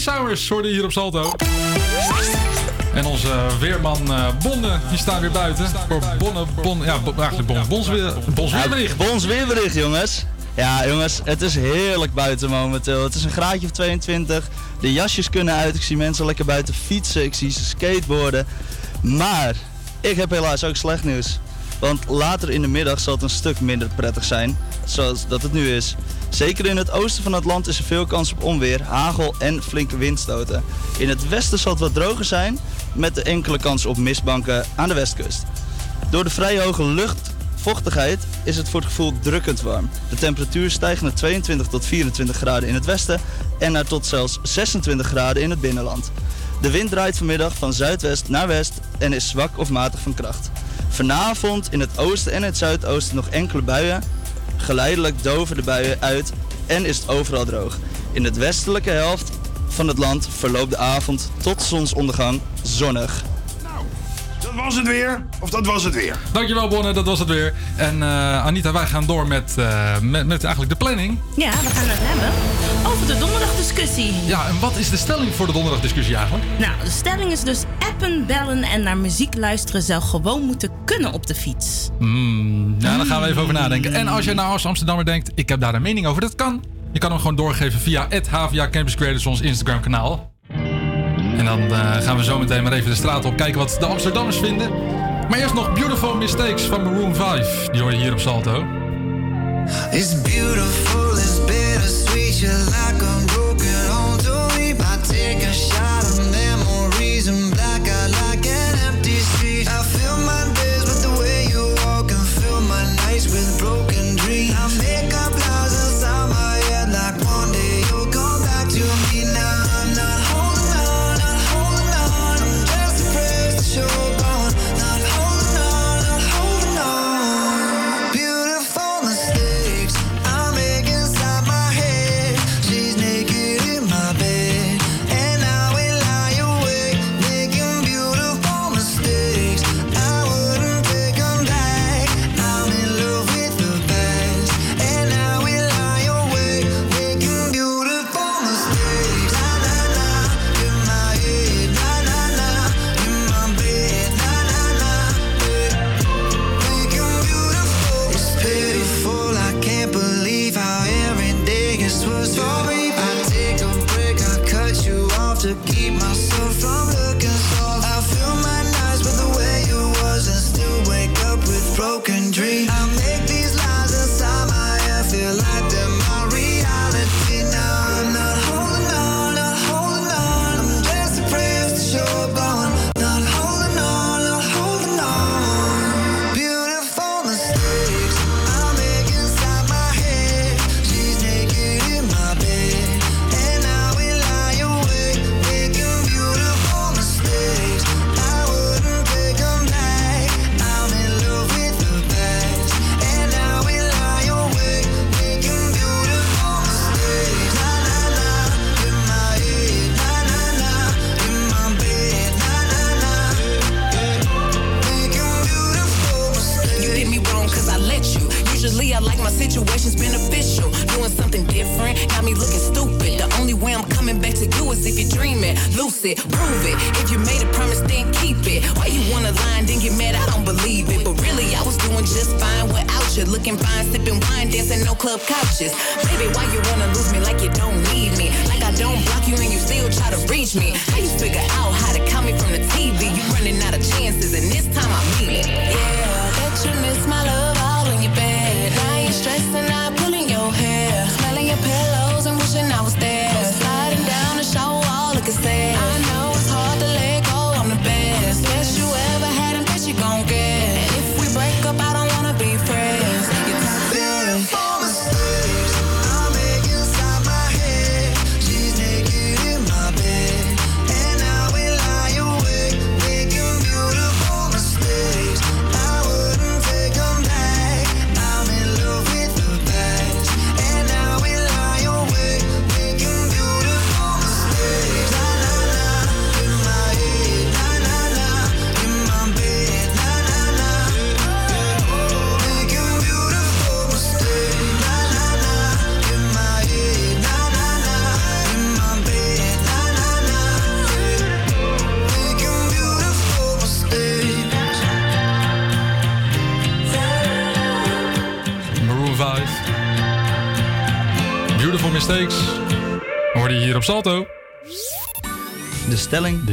[SPEAKER 5] Cyrus hoorde hier op Salto. En onze weerman eh, Bonne, die staat weer buiten. Voor Bonne, Bon, ja, eigenlijk Bon, Bons, weer, Bons
[SPEAKER 6] jongens. Ja, jongens, het is heerlijk buiten momenteel. Het is een graadje of 22. De jasjes kunnen uit. Ik zie mensen lekker buiten fietsen. Ik zie ze skateboarden. Maar ik heb helaas ook slecht nieuws. Want later in de middag zal het een stuk minder prettig zijn. Zoals dat het nu is. Zeker in het oosten van het land is er veel kans op onweer, hagel en flinke windstoten. In het westen zal het wat droger zijn, met de enkele kans op mistbanken aan de westkust. Door de vrij hoge luchtvochtigheid is het voor het gevoel drukkend warm. De temperatuur stijgt naar 22 tot 24 graden in het westen en naar tot zelfs 26 graden in het binnenland. De wind draait vanmiddag van zuidwest naar west en is zwak of matig van kracht. Vanavond in het oosten en het zuidoosten nog enkele buien. Geleidelijk doven de buien uit en is het overal droog. In de westelijke helft van het land verloopt de avond tot zonsondergang zonnig.
[SPEAKER 16] Dat was het weer. Of dat was het weer.
[SPEAKER 5] Dankjewel Bonne, dat was het weer. En eh, Anita, wij gaan door met, eh, met, met eigenlijk de planning.
[SPEAKER 7] Ja, we gaan het hebben over de donderdagdiscussie.
[SPEAKER 5] Ja, en wat is de stelling voor de donderdagdiscussie eigenlijk?
[SPEAKER 7] Nou, de stelling is dus appen, bellen en naar muziek luisteren zou gewoon moeten kunnen op de fiets.
[SPEAKER 5] Hmm, ja, daar gaan we even over nadenken. En als je nou als Amsterdammer denkt, ik heb daar een mening over, dat kan. Je kan hem gewoon doorgeven via het HVA Campus Creators, ons Instagram kanaal. En dan eh, gaan we zo meteen maar even de straat op kijken wat de Amsterdammers vinden. Maar eerst nog Beautiful Mistakes van Maroon 5. Die hoor je hier op Salto.
[SPEAKER 9] It's beautiful, it's bittersweet. You're like
[SPEAKER 17] a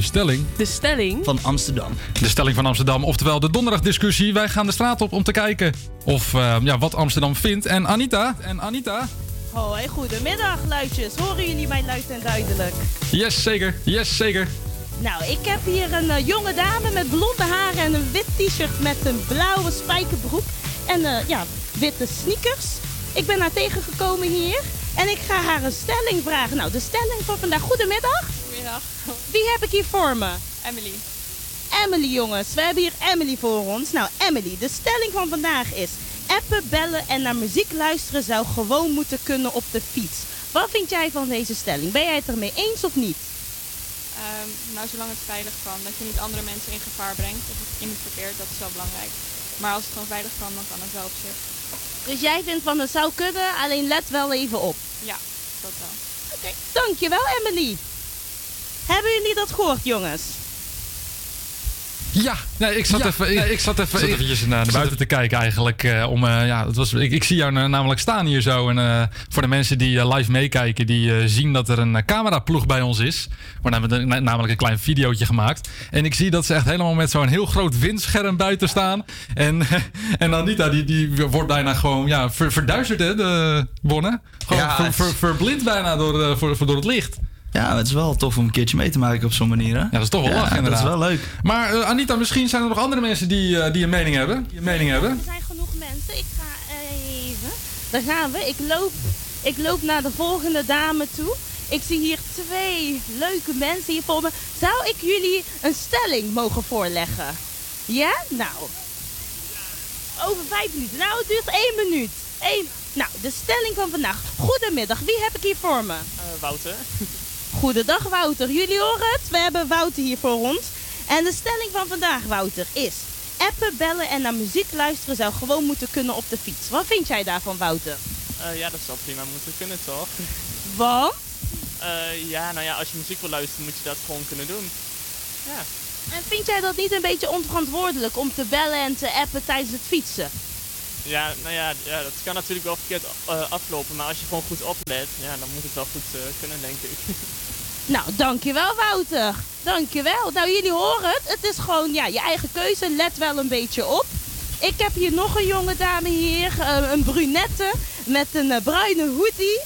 [SPEAKER 6] stelling.
[SPEAKER 5] De stelling.
[SPEAKER 6] Van Amsterdam.
[SPEAKER 5] De stelling van Amsterdam, oftewel de donderdagdiscussie. Wij gaan de straat op om te kijken of eh, ja, wat Amsterdam vindt. En Anita, en Anita,
[SPEAKER 7] Hoi, goedemiddag luidjes. Horen jullie mij luid en duidelijk?
[SPEAKER 5] yes zeker, yes zeker.
[SPEAKER 7] Nou, ik heb hier een eh, jonge dame met blonde haren en een wit t-shirt met een blauwe spijkerbroek en eh, ja, witte sneakers. Ik ben haar tegengekomen hier en ik ga haar een stelling vragen. Nou, de stelling van vandaag. Goedemiddag.
[SPEAKER 18] Goedemiddag.
[SPEAKER 7] Wie heb ik hier voor me?
[SPEAKER 18] Emily.
[SPEAKER 7] Emily, jongens. We hebben hier Emily voor ons. Nou, Emily, de stelling van vandaag is... appen, bellen en naar muziek luisteren zou gewoon moeten kunnen op de fiets. Wat vind jij van deze stelling? Ben jij het ermee eens of niet?
[SPEAKER 18] Ehm, nou, zolang het veilig kan, dat je niet andere mensen in gevaar brengt of in het verkeer, dat is wel belangrijk. Maar als het gewoon veilig kan, dan kan het wel op zich.
[SPEAKER 7] Dus jij vindt van het zou kunnen, alleen let wel even op.
[SPEAKER 18] Ja, dat wel.
[SPEAKER 7] Oké, dankjewel Emily. Hebben jullie dat gehoord, jongens?
[SPEAKER 5] Ja, nee, ik zat
[SPEAKER 2] Ja,
[SPEAKER 5] even, ik,
[SPEAKER 2] nee,
[SPEAKER 5] ik zat even
[SPEAKER 2] zat
[SPEAKER 5] eventjes naar, naar buiten te kijken eigenlijk. eh, om, eh, ja, het was, ik, ik zie jou na- namelijk staan hier zo. En eh, voor de mensen die eh, live meekijken, die eh, zien dat er een eh, cameraploeg bij ons is. We hebben na- namelijk een klein videootje gemaakt. En ik zie dat ze echt helemaal met zo'n heel groot windscherm buiten staan. En, en Anita, die, die wordt bijna gewoon ja, ver- verduisterd, hè, de Bonne? Gewoon
[SPEAKER 6] Ja,
[SPEAKER 5] ver- verblind bijna door, eh, voor, voor, door het licht.
[SPEAKER 6] Ja, het is wel tof om een keertje mee te maken op zo'n manier. Hè? Ja,
[SPEAKER 5] dat is toch wel lachen inderdaad.
[SPEAKER 6] Dat is wel leuk.
[SPEAKER 5] Maar eh, Anita, misschien zijn er nog andere mensen die, eh, die een mening hebben. Die een mening hebben.
[SPEAKER 7] Er zijn genoeg mensen. Ik ga even. Daar gaan we. Ik loop, ik loop naar de volgende dame toe. Ik zie hier twee leuke mensen hier voor me. Zou ik jullie een stelling mogen voorleggen? Ja? Nou. Over vijf minuten. Nou, het duurt één minuut. Eén. Nou, de stelling van vandaag. Goedemiddag. Wie heb ik hier voor me?
[SPEAKER 19] Wouter.
[SPEAKER 7] Goedendag Wouter, jullie horen het? We hebben Wouter hier voor ons. En de stelling van vandaag, Wouter, is... Appen, bellen en naar muziek luisteren zou gewoon moeten kunnen op de fiets. Wat vind jij daarvan, Wouter?
[SPEAKER 19] Eh, ja, dat zou prima moeten kunnen, toch?
[SPEAKER 7] Want?
[SPEAKER 19] Eh, ja, nou ja, als je muziek wil luisteren, moet je dat gewoon kunnen doen. Ja.
[SPEAKER 7] En vind jij dat niet een beetje onverantwoordelijk om te bellen en te appen tijdens het fietsen?
[SPEAKER 19] Ja, nou ja, ja, dat kan natuurlijk wel verkeerd eh, aflopen, maar als je gewoon goed oplet, ja, dan moet het wel goed eh, kunnen, denk ik.
[SPEAKER 7] Nou, dankjewel Wouter. Dankjewel. Nou, jullie horen het. Het is gewoon ja, je eigen keuze. Let wel een beetje op. Ik heb hier nog een jonge dame hier. eh, een brunette met een bruine hoodie.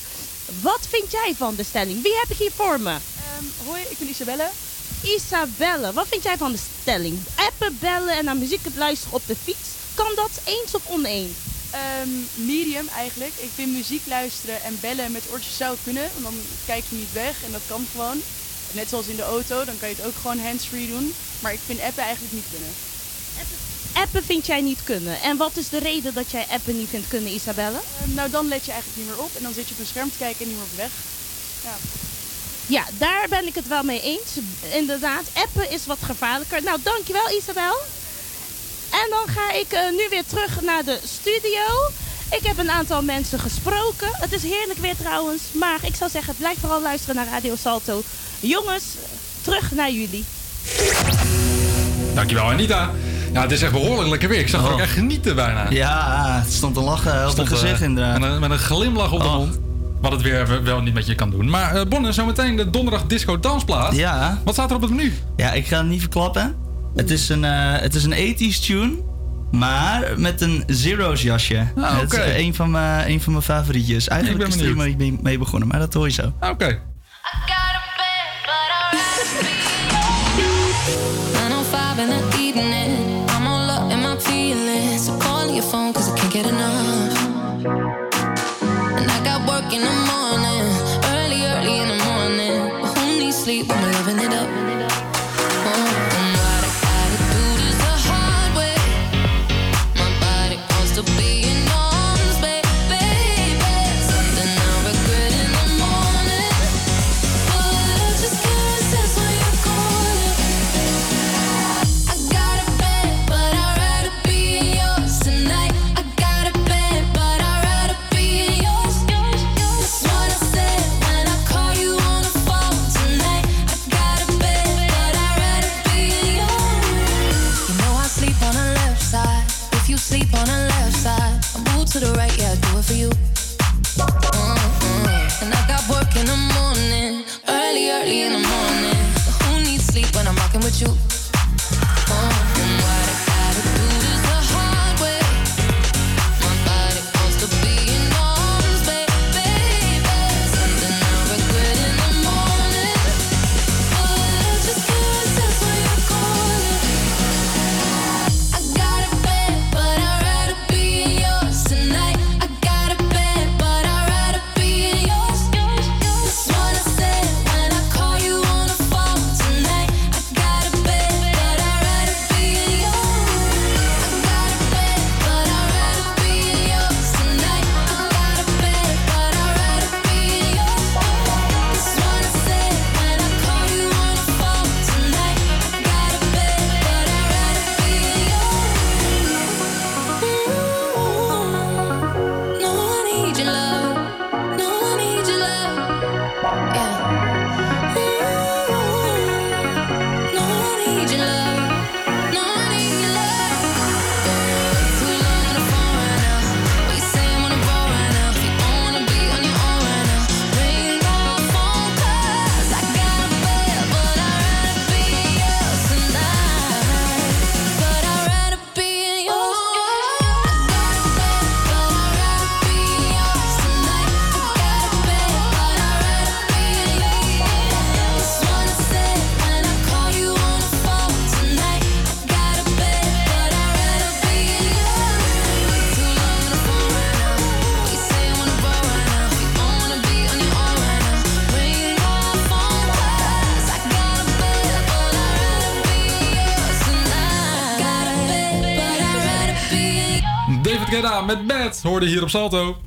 [SPEAKER 7] Wat vind jij van de stelling? Wie heb ik hier voor me?
[SPEAKER 20] Ehm, hoi, ik ben Isabelle.
[SPEAKER 7] Isabelle, wat vind jij van de stelling? Appen, bellen en naar muziek luisteren op de fiets. Kan dat eens of oneens?
[SPEAKER 20] Ehm, medium eigenlijk. Ik vind muziek luisteren en bellen met oortjes zou kunnen, want dan kijk je niet weg en dat kan gewoon. Net zoals in de auto, dan kan je het ook gewoon handsfree doen. Maar ik vind appen eigenlijk niet kunnen.
[SPEAKER 7] Appen vind jij niet kunnen. En wat is de reden dat jij appen niet vindt kunnen, Isabelle?
[SPEAKER 20] Ehm, nou, dan let je eigenlijk niet meer op en dan zit je op een scherm te kijken en niet meer op weg. Ja.
[SPEAKER 7] Ja, daar ben ik het wel mee eens. Inderdaad, appen is wat gevaarlijker. Nou, dankjewel Isabel. En dan ga ik eh, nu weer terug naar de studio. Ik heb een aantal mensen gesproken. Het is heerlijk weer trouwens. Maar ik zou zeggen, blijf vooral luisteren naar Radio Salto. Jongens, terug naar jullie.
[SPEAKER 5] Dankjewel Anita. Ja, het is echt behoorlijk lekker weer. Ik zag er ook echt genieten bijna.
[SPEAKER 6] Oh. Ja, het stond te lachen op
[SPEAKER 5] Stond,
[SPEAKER 6] het gezicht
[SPEAKER 5] eh,
[SPEAKER 6] inderdaad.
[SPEAKER 5] Met een, met een glimlach op de mond. Wat het weer wel niet met je kan doen. Maar eh Bonne, zometeen de donderdag disco dansplaat.
[SPEAKER 6] Ja.
[SPEAKER 5] Wat staat er op het menu?
[SPEAKER 6] Ja, ik ga het niet verklappen. Het is een, eh, het is een 80s tune, maar met een Zero's jasje.
[SPEAKER 5] Ah,
[SPEAKER 6] Het is
[SPEAKER 5] oké.
[SPEAKER 6] eh, een van, mijn, een van mijn favorietjes. Eigenlijk
[SPEAKER 5] Ik ben
[SPEAKER 6] is er mee, mee, mee begonnen, maar dat hoor je zo.
[SPEAKER 5] Oké.
[SPEAKER 21] 905 in the evening.
[SPEAKER 5] Hoorde hier op Salto.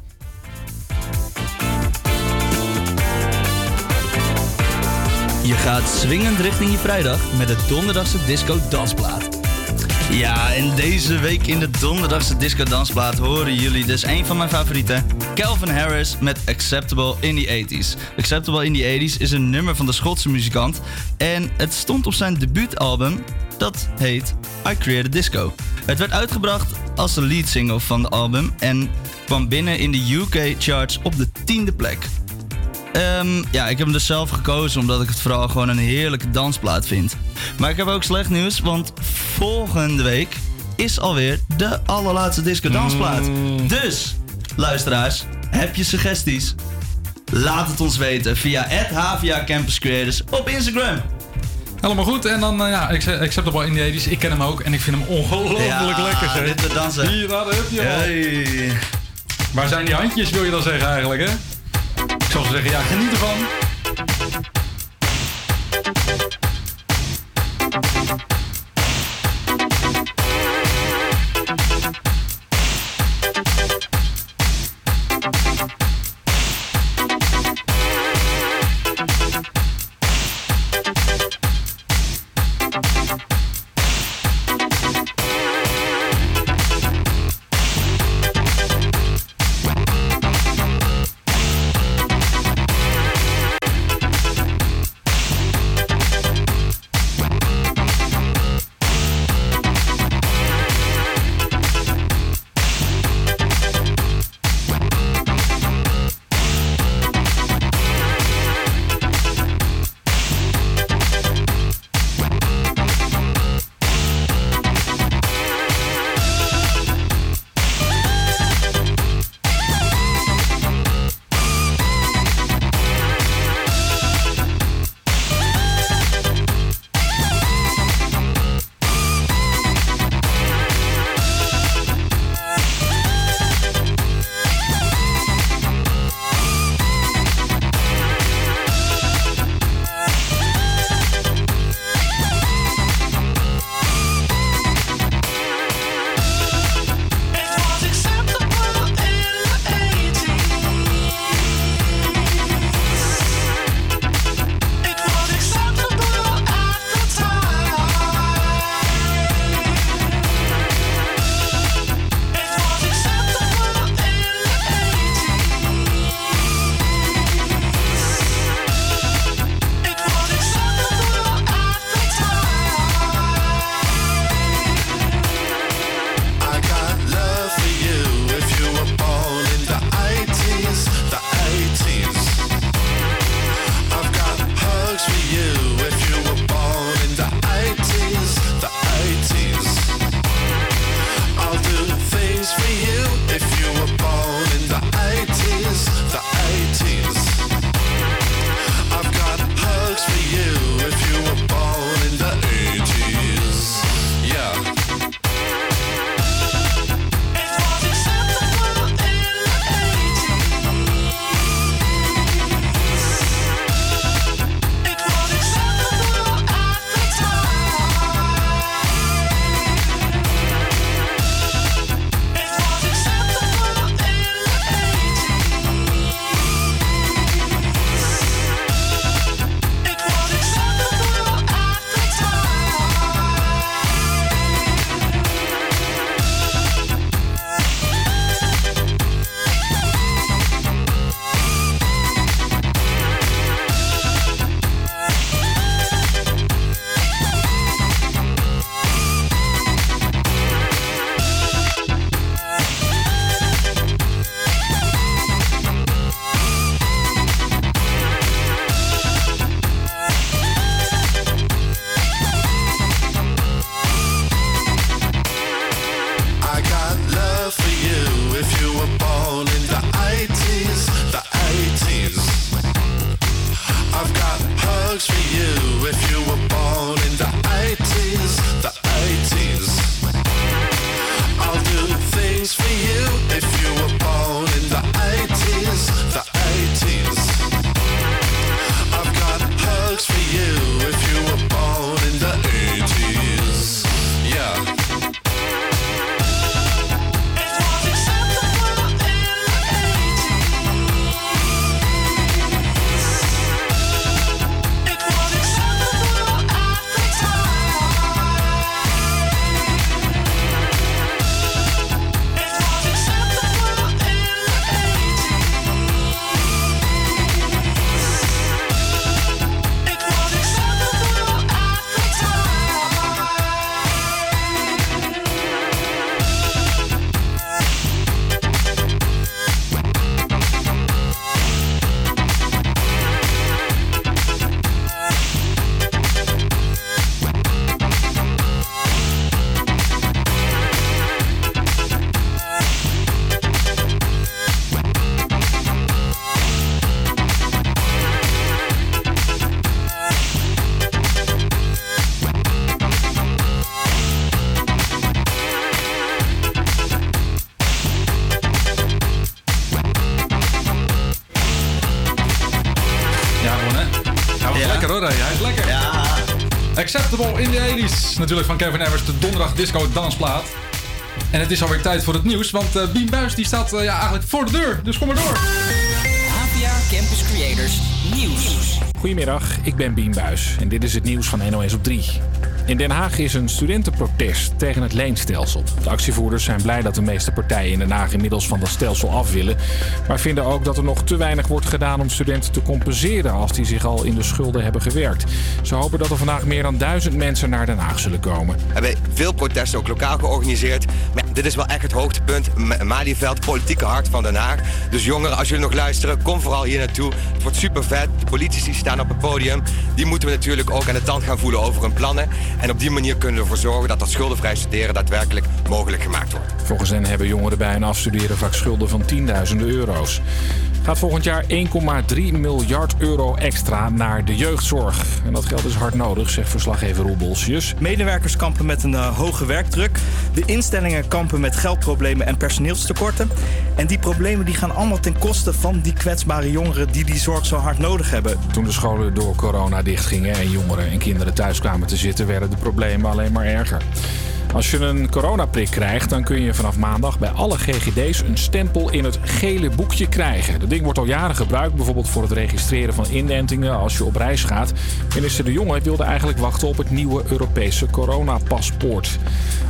[SPEAKER 6] Je gaat swingend richting je vrijdag met de donderdagse disco dansplaat. Ja, en deze week in de donderdagse disco dansplaat horen jullie dus een van mijn favorieten. Calvin Harris met Acceptable in the 80s. Acceptable in the 80s is een nummer van de Schotse muzikant. En het stond op zijn debuutalbum, dat heet I Created Disco. Het werd uitgebracht als de lead single van de album en kwam binnen in de UK charts op de tiende plek. Ehm, ja, ik heb hem dus zelf gekozen omdat ik het vooral gewoon een heerlijke dansplaat vind. Maar ik heb ook slecht nieuws, want volgende week is alweer de allerlaatste disco dansplaat. Dus, luisteraars, heb je suggesties? Laat het ons weten via HVA Campus Creators op Instagram.
[SPEAKER 5] Helemaal goed. En dan, eh, ja, Acce- Acceptable in the 80s. Ik ken hem ook en ik vind hem ongelooflijk
[SPEAKER 6] Ja,
[SPEAKER 5] lekker. Zeg.
[SPEAKER 6] dit dansen.
[SPEAKER 5] Hier, daar heb je. Waar zijn die handjes, wil je dan zeggen eigenlijk, hè? Ik zou zeggen, ja, geniet ervan. 80s. Natuurlijk van Kevin Evers, de donderdag disco dansplaat. En het is alweer tijd voor het nieuws, want eh Bien Buis die staat eh, ja, eigenlijk voor de deur. Dus kom maar door.
[SPEAKER 1] APA Campus Creators Nieuws.
[SPEAKER 2] Goedemiddag, ik ben Bien Buis en dit is het nieuws van NOS op 3. In Den Haag is een studentenprotest tegen het leenstelsel. De actievoerders zijn blij dat de meeste partijen in Den Haag inmiddels van dat stelsel af willen. Maar vinden ook dat er nog te weinig wordt gedaan om studenten te compenseren als die zich al in de schulden hebben gewerkt. Ze hopen dat er vandaag meer dan duizend mensen naar Den Haag zullen komen.
[SPEAKER 22] We hebben veel protesten ook lokaal georganiseerd. Maar dit is wel echt het hoogtepunt. Malieveld, politieke hart van Den Haag. Dus jongeren, als jullie nog luisteren, kom vooral hier naartoe. Het wordt super vet. De politici staan op het podium. Die moeten we natuurlijk ook aan de tand gaan voelen over hun plannen. En op die manier kunnen we ervoor zorgen dat dat schuldenvrij studeren daadwerkelijk mogelijk gemaakt wordt.
[SPEAKER 2] Volgens hen hebben jongeren bij een afstuderen vaak schulden van tienduizenden euro's. Gaat volgend jaar 1,3 miljard euro extra naar de jeugdzorg. En dat geld is hard nodig, zegt verslaggever Roel Bolsius.
[SPEAKER 23] Medewerkers kampen met een eh, hoge werkdruk. De instellingen kampen met geldproblemen en personeelstekorten. En die problemen die gaan allemaal ten koste van die kwetsbare jongeren die die zorg zo hard nodig hebben.
[SPEAKER 2] Toen de scholen door corona dichtgingen en jongeren en kinderen thuis kwamen te zitten, werden de problemen alleen maar erger. Als je een coronaprik krijgt, dan kun je vanaf maandag bij alle GGD's een stempel in het gele boekje krijgen. Dat ding wordt al jaren gebruikt, bijvoorbeeld voor het registreren van inentingen als je op reis gaat. Minister De Jonge wilde eigenlijk wachten op het nieuwe Europese coronapaspoort.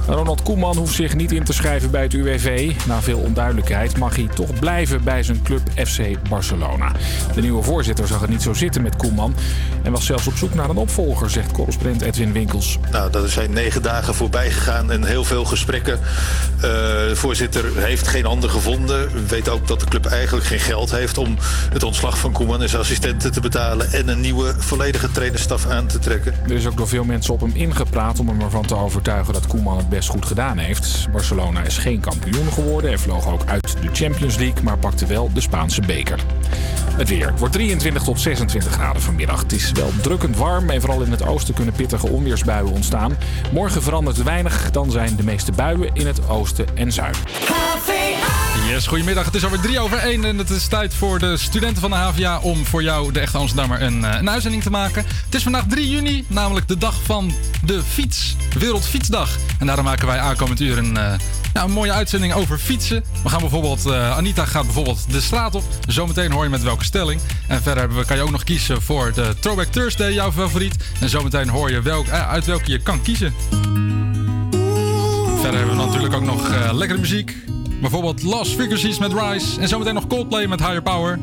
[SPEAKER 2] Ronald Koeman hoeft zich niet in te schrijven bij het UWV. Na veel onduidelijkheid mag hij toch blijven bij zijn club FC Barcelona. De nieuwe voorzitter zag het niet zo zitten met Koeman en was zelfs op zoek naar een opvolger, zegt correspondent Edwin Winkels.
[SPEAKER 24] Nou, dat zijn negen dagen voorbij gegaan en heel veel gesprekken. Eh, de voorzitter heeft geen ander gevonden. We weten ook dat de club eigenlijk geen geld heeft om het ontslag van Koeman en zijn assistenten te betalen en een nieuwe volledige trainerstaf aan te trekken.
[SPEAKER 2] Er is ook door veel mensen op hem ingepraat om hem ervan te overtuigen dat Koeman het best goed gedaan heeft. Barcelona is geen kampioen geworden en vloog ook uit de Champions League, maar pakte wel de Spaanse beker. Het weer. Wordt 23 tot 26 graden vanmiddag. Het is wel drukkend warm en vooral in het oosten kunnen pittige onweersbuien ontstaan. Morgen verandert weinig, dan zijn de meeste buien in het oosten en zuiden.
[SPEAKER 5] Yes, goedemiddag. Het is alweer drie over één en het is tijd voor de studenten van de HVA om voor jou, de echte Amsterdammer, een, eh, een uitzending te maken. Het is vandaag 3 juni, namelijk de dag van de fiets. Wereldfietsdag. En daarom maken wij aankomend uur een, eh, ja, een mooie uitzending over fietsen. We gaan bijvoorbeeld, eh, Anita gaat bijvoorbeeld de straat op. Zometeen hoor je met welke stelling. En verder we, kan je ook nog kiezen voor de Throwback Thursday, jouw favoriet. En zometeen hoor je welk, eh, uit welke je kan kiezen. Verder hebben we natuurlijk ook nog eh, lekkere muziek. Bijvoorbeeld Lost Frequencies met Rise. En zometeen nog Coldplay met Higher Power.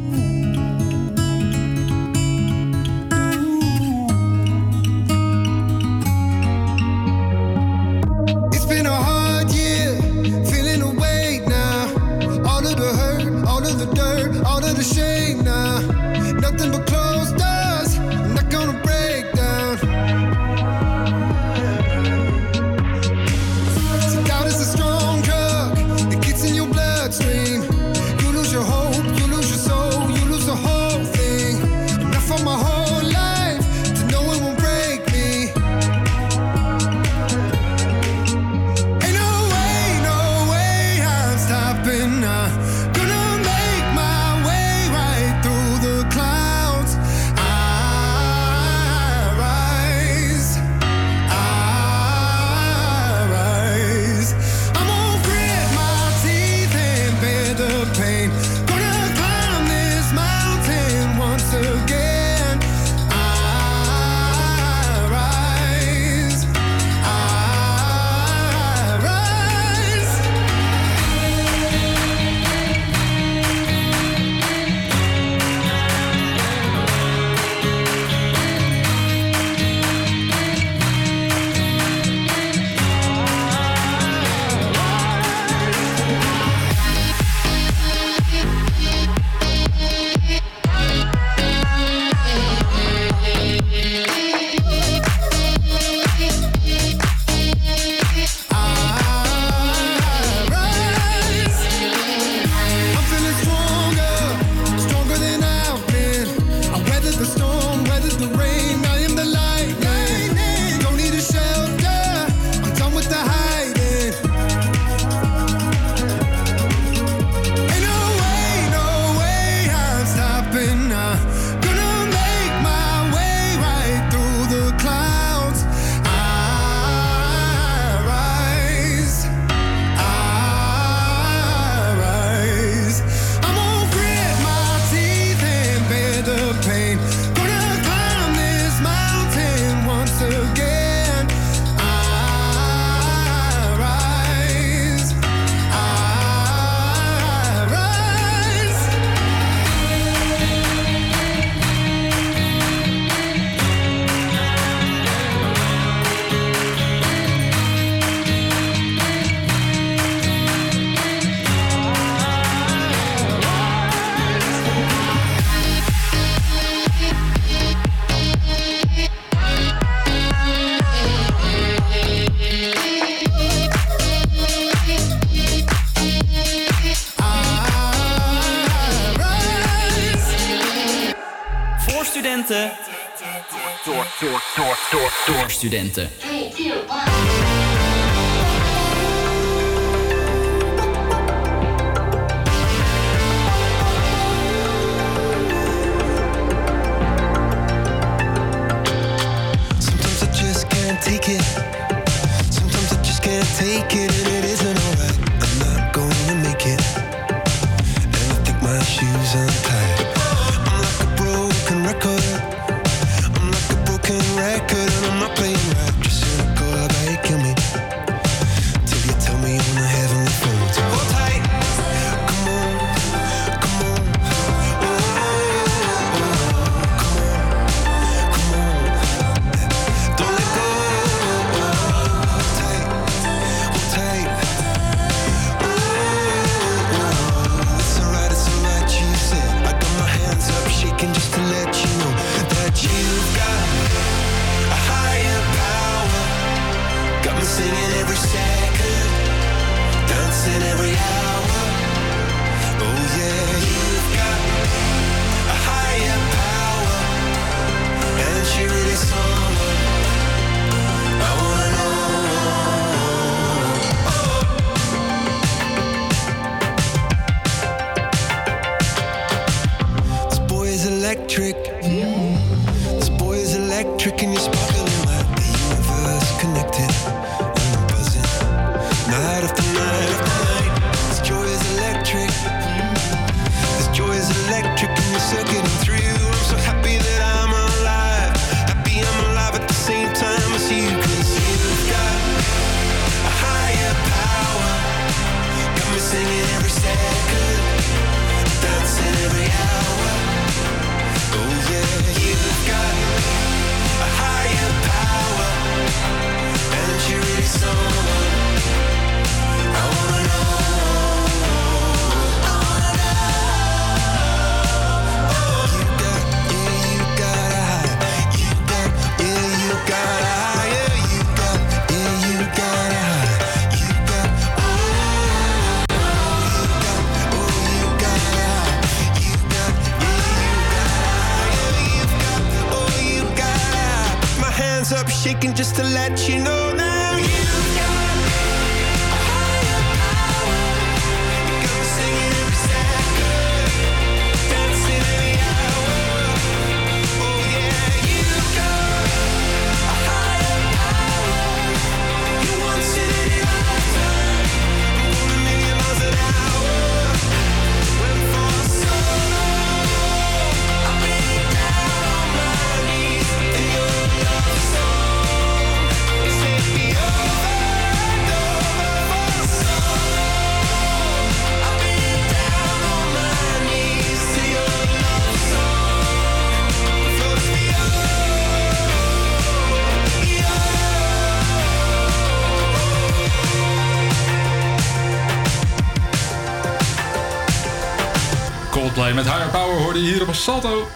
[SPEAKER 5] Salto.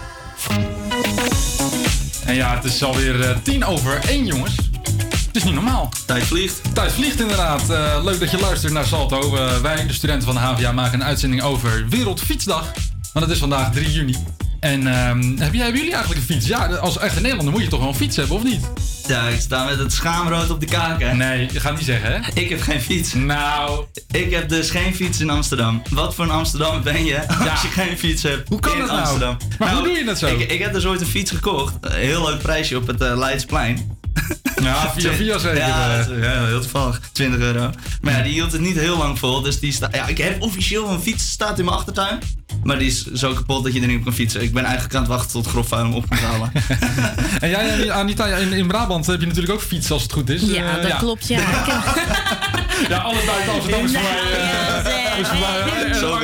[SPEAKER 5] En ja, het is alweer eh, tien over één, jongens. Het is niet normaal.
[SPEAKER 6] Tijd vliegt.
[SPEAKER 5] Tijd vliegt inderdaad. Eh, leuk dat je luistert naar Salto. Eh, wij, de studenten van de HVA, maken een uitzending over Wereldfietsdag. Want het is vandaag 3 juni. En ehm, heb jij, hebben jullie eigenlijk een fiets? Ja, als echte Nederlander moet je toch wel een fiets hebben, of niet?
[SPEAKER 6] Ja, ik sta met het schaamrood op de kaken.
[SPEAKER 5] Nee, je gaat niet zeggen, hè?
[SPEAKER 6] Ik heb geen fiets.
[SPEAKER 5] Nou.
[SPEAKER 6] Ik heb dus geen fiets in Amsterdam. Wat voor een Amsterdam ben je als je geen fiets hebt
[SPEAKER 5] Hoe kan
[SPEAKER 6] in
[SPEAKER 5] dat nou?
[SPEAKER 6] Amsterdam?
[SPEAKER 5] Maar hoe doe je dat zo?
[SPEAKER 6] Ik, ik heb dus ooit een fiets gekocht. Een heel leuk prijsje op het eh, Leidsplein.
[SPEAKER 5] Ja, via via zeker.
[SPEAKER 6] Ja,
[SPEAKER 5] eh.
[SPEAKER 6] dat ja, heel toevallig. 20 euro. Maar ja, die hield het niet heel lang vol. Dus die sta ja, ik heb officieel een fiets staat in mijn achtertuin. Maar die is zo kapot dat je er niet op kan fietsen. Ik ben eigenlijk aan het wachten tot Grofvuil hem op kan halen.
[SPEAKER 5] En jij, Anita, in, in Brabant heb je natuurlijk ook fiets als het goed is.
[SPEAKER 7] Ja,
[SPEAKER 5] Eh,
[SPEAKER 7] dat klopt, ja.
[SPEAKER 5] Ja, alles buiten Amsterdam is voor mij... is
[SPEAKER 6] Zo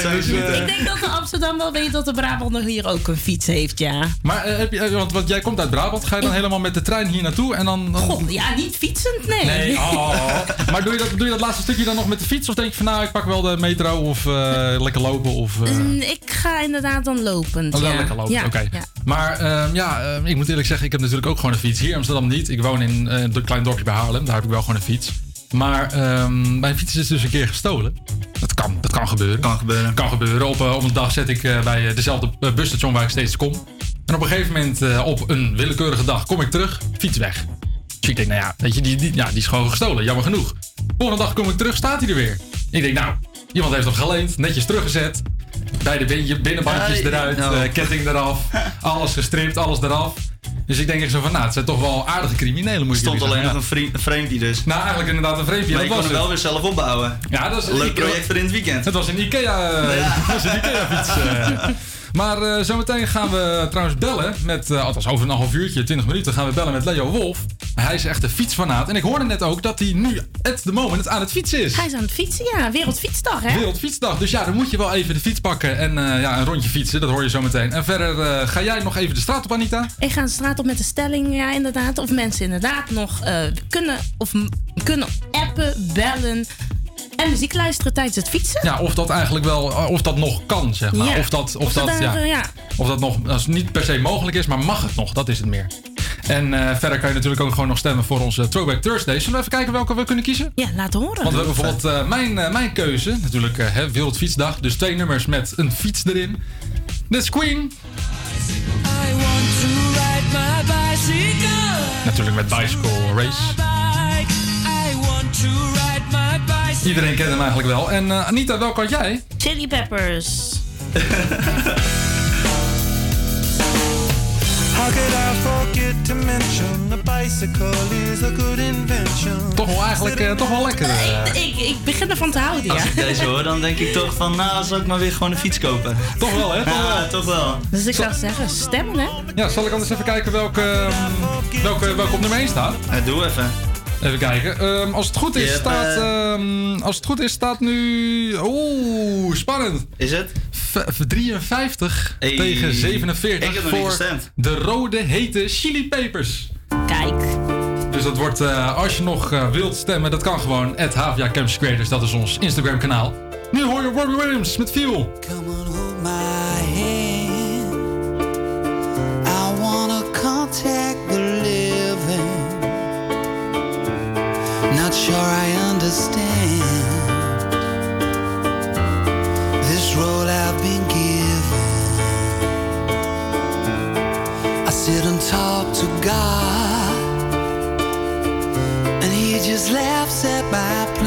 [SPEAKER 6] zijn
[SPEAKER 5] dus,
[SPEAKER 7] Ik denk dat de Amsterdam wel weet dat de Brabander hier ook een fiets heeft, ja.
[SPEAKER 5] Maar eh, heb je, eh, want, want jij komt uit Brabant, ga je dan helemaal met de trein hier naartoe en dan... dan...
[SPEAKER 7] God, ja, niet fietsend, nee.
[SPEAKER 5] Nee, oh. Maar doe je, dat, doe je dat laatste stukje dan nog met de fiets? Of denk je van nou, ik pak wel de metro of eh, lekker lopen? Of, eh,
[SPEAKER 7] Mm, Ik ga inderdaad dan lopend.
[SPEAKER 5] Oh,
[SPEAKER 7] ja.
[SPEAKER 5] lekker lopen,
[SPEAKER 7] Ja,
[SPEAKER 5] oké.
[SPEAKER 7] ja.
[SPEAKER 5] Maar ehm, ja, ehm, ik moet eerlijk zeggen, ik heb natuurlijk ook gewoon een fiets. Hier in Amsterdam niet. Ik woon in een klein dorpje bij Haarlem. Daar heb ik wel gewoon een fiets. Maar ehm, mijn fiets is dus een keer gestolen. Dat kan, dat kan gebeuren.
[SPEAKER 6] Kan gebeuren.
[SPEAKER 5] Kan gebeuren. Op, eh, op een dag zet ik eh, bij eh, dezelfde busstation waar ik steeds kom. En op een gegeven moment, op een willekeurige dag, kom ik terug, fiets weg. Dus ik denk, nou ja, weet je, die, die, ja, die is gewoon gestolen, jammer genoeg. Volgende dag kom ik terug, staat hij er weer. Ik denk, nou, iemand heeft hem geleend, netjes teruggezet. Beide bin- binnenbandjes eruit,
[SPEAKER 6] nou.
[SPEAKER 5] ketting eraf, alles gestript, alles eraf. Dus ik denk echt zo van, nou, het zijn toch wel aardige criminelen, moet
[SPEAKER 6] Stond alleen nog een, een framepje dus.
[SPEAKER 5] Nou, eigenlijk inderdaad een vreemdje.
[SPEAKER 6] Maar
[SPEAKER 5] dat
[SPEAKER 6] je kon hem wel weer zelf opbouwen.
[SPEAKER 5] Ja, dat is
[SPEAKER 6] Leuk
[SPEAKER 5] Ikea-
[SPEAKER 6] project voor in het weekend.
[SPEAKER 5] Het was een Ikea, eh, het was een Ikea fiets. Maar eh, zometeen gaan we trouwens bellen met, eh, althans over een half uurtje, 20 minuten, gaan we bellen met Leo Wolf. Hij is echt een fietsfanaat. En ik hoorde net ook dat hij nu, at the moment, aan het fietsen is.
[SPEAKER 7] Hij is aan het fietsen, ja. Wereldfietsdag, hè?
[SPEAKER 5] Wereldfietsdag. Dus ja, dan moet je wel even de fiets pakken en eh, ja, een rondje fietsen. Dat hoor je zo meteen. En verder ga jij nog even de straat op, Anita?
[SPEAKER 7] Ik ga de straat op met de stelling, ja, inderdaad. Of mensen inderdaad nog kunnen, of kunnen appen, bellen en muziek luisteren tijdens het fietsen.
[SPEAKER 5] Ja, of dat eigenlijk wel, of dat nog kan, zeg maar.
[SPEAKER 7] Ja.
[SPEAKER 5] Of dat, of
[SPEAKER 7] Of dat
[SPEAKER 5] ja,
[SPEAKER 7] eh, ja.
[SPEAKER 5] Of dat nog, als niet per se mogelijk is, maar mag het nog? Dat is het meer. En eh, verder kan je natuurlijk ook gewoon nog stemmen voor onze Throwback Thursday. Zullen we even kijken welke we kunnen kiezen?
[SPEAKER 7] Ja, laat horen.
[SPEAKER 5] Want we hebben bijvoorbeeld eh, mijn, eh, mijn keuze, natuurlijk eh, hè, Wereldfietsdag. Dus twee nummers met een fiets erin. Dit is Queen.
[SPEAKER 9] I want to ride my bicycle.
[SPEAKER 5] Natuurlijk met Bicycle Race. Iedereen kent hem eigenlijk wel. En eh, Anita, welke had jij?
[SPEAKER 7] Chili Peppers.
[SPEAKER 9] How could I forget to mention the bicycle is a good invention?
[SPEAKER 5] Toch wel eigenlijk eh, toch wel lekker. eh.
[SPEAKER 7] Ik, ik begin ervan te houden, ja.
[SPEAKER 6] Als ik deze hoor, dan denk ik toch van, nou, zal ik maar weer gewoon een fiets kopen.
[SPEAKER 5] Toch wel, hè? Toch
[SPEAKER 6] ja,
[SPEAKER 5] wel.
[SPEAKER 6] toch wel.
[SPEAKER 7] Dus ik zou zeggen, stemmen, hè?
[SPEAKER 5] Ja, zal ik anders even kijken welke, ehm, welke, welke op nummer 1 staat?
[SPEAKER 6] doe even.
[SPEAKER 5] Even kijken. Ehm, als het goed is, staat.
[SPEAKER 6] eh,
[SPEAKER 5] ehm, als het goed is, staat nu. Oeh, spannend.
[SPEAKER 6] Is het?
[SPEAKER 5] V- 53
[SPEAKER 6] Hey.
[SPEAKER 5] tegen
[SPEAKER 6] Ik
[SPEAKER 5] 47
[SPEAKER 6] heb nog niet
[SPEAKER 5] voor de rode hete chili papers.
[SPEAKER 7] Kijk.
[SPEAKER 5] Dus dat wordt, eh, als je nog eh, wilt stemmen, dat kan gewoon. At Havia Campus Creators, dat is ons Instagram kanaal. Nu hoor je Robbie Williams met Fuel.
[SPEAKER 9] my hand. I wanna contact sure I understand this role I've been given. I sit and talk to God, and He just laughs at my plans.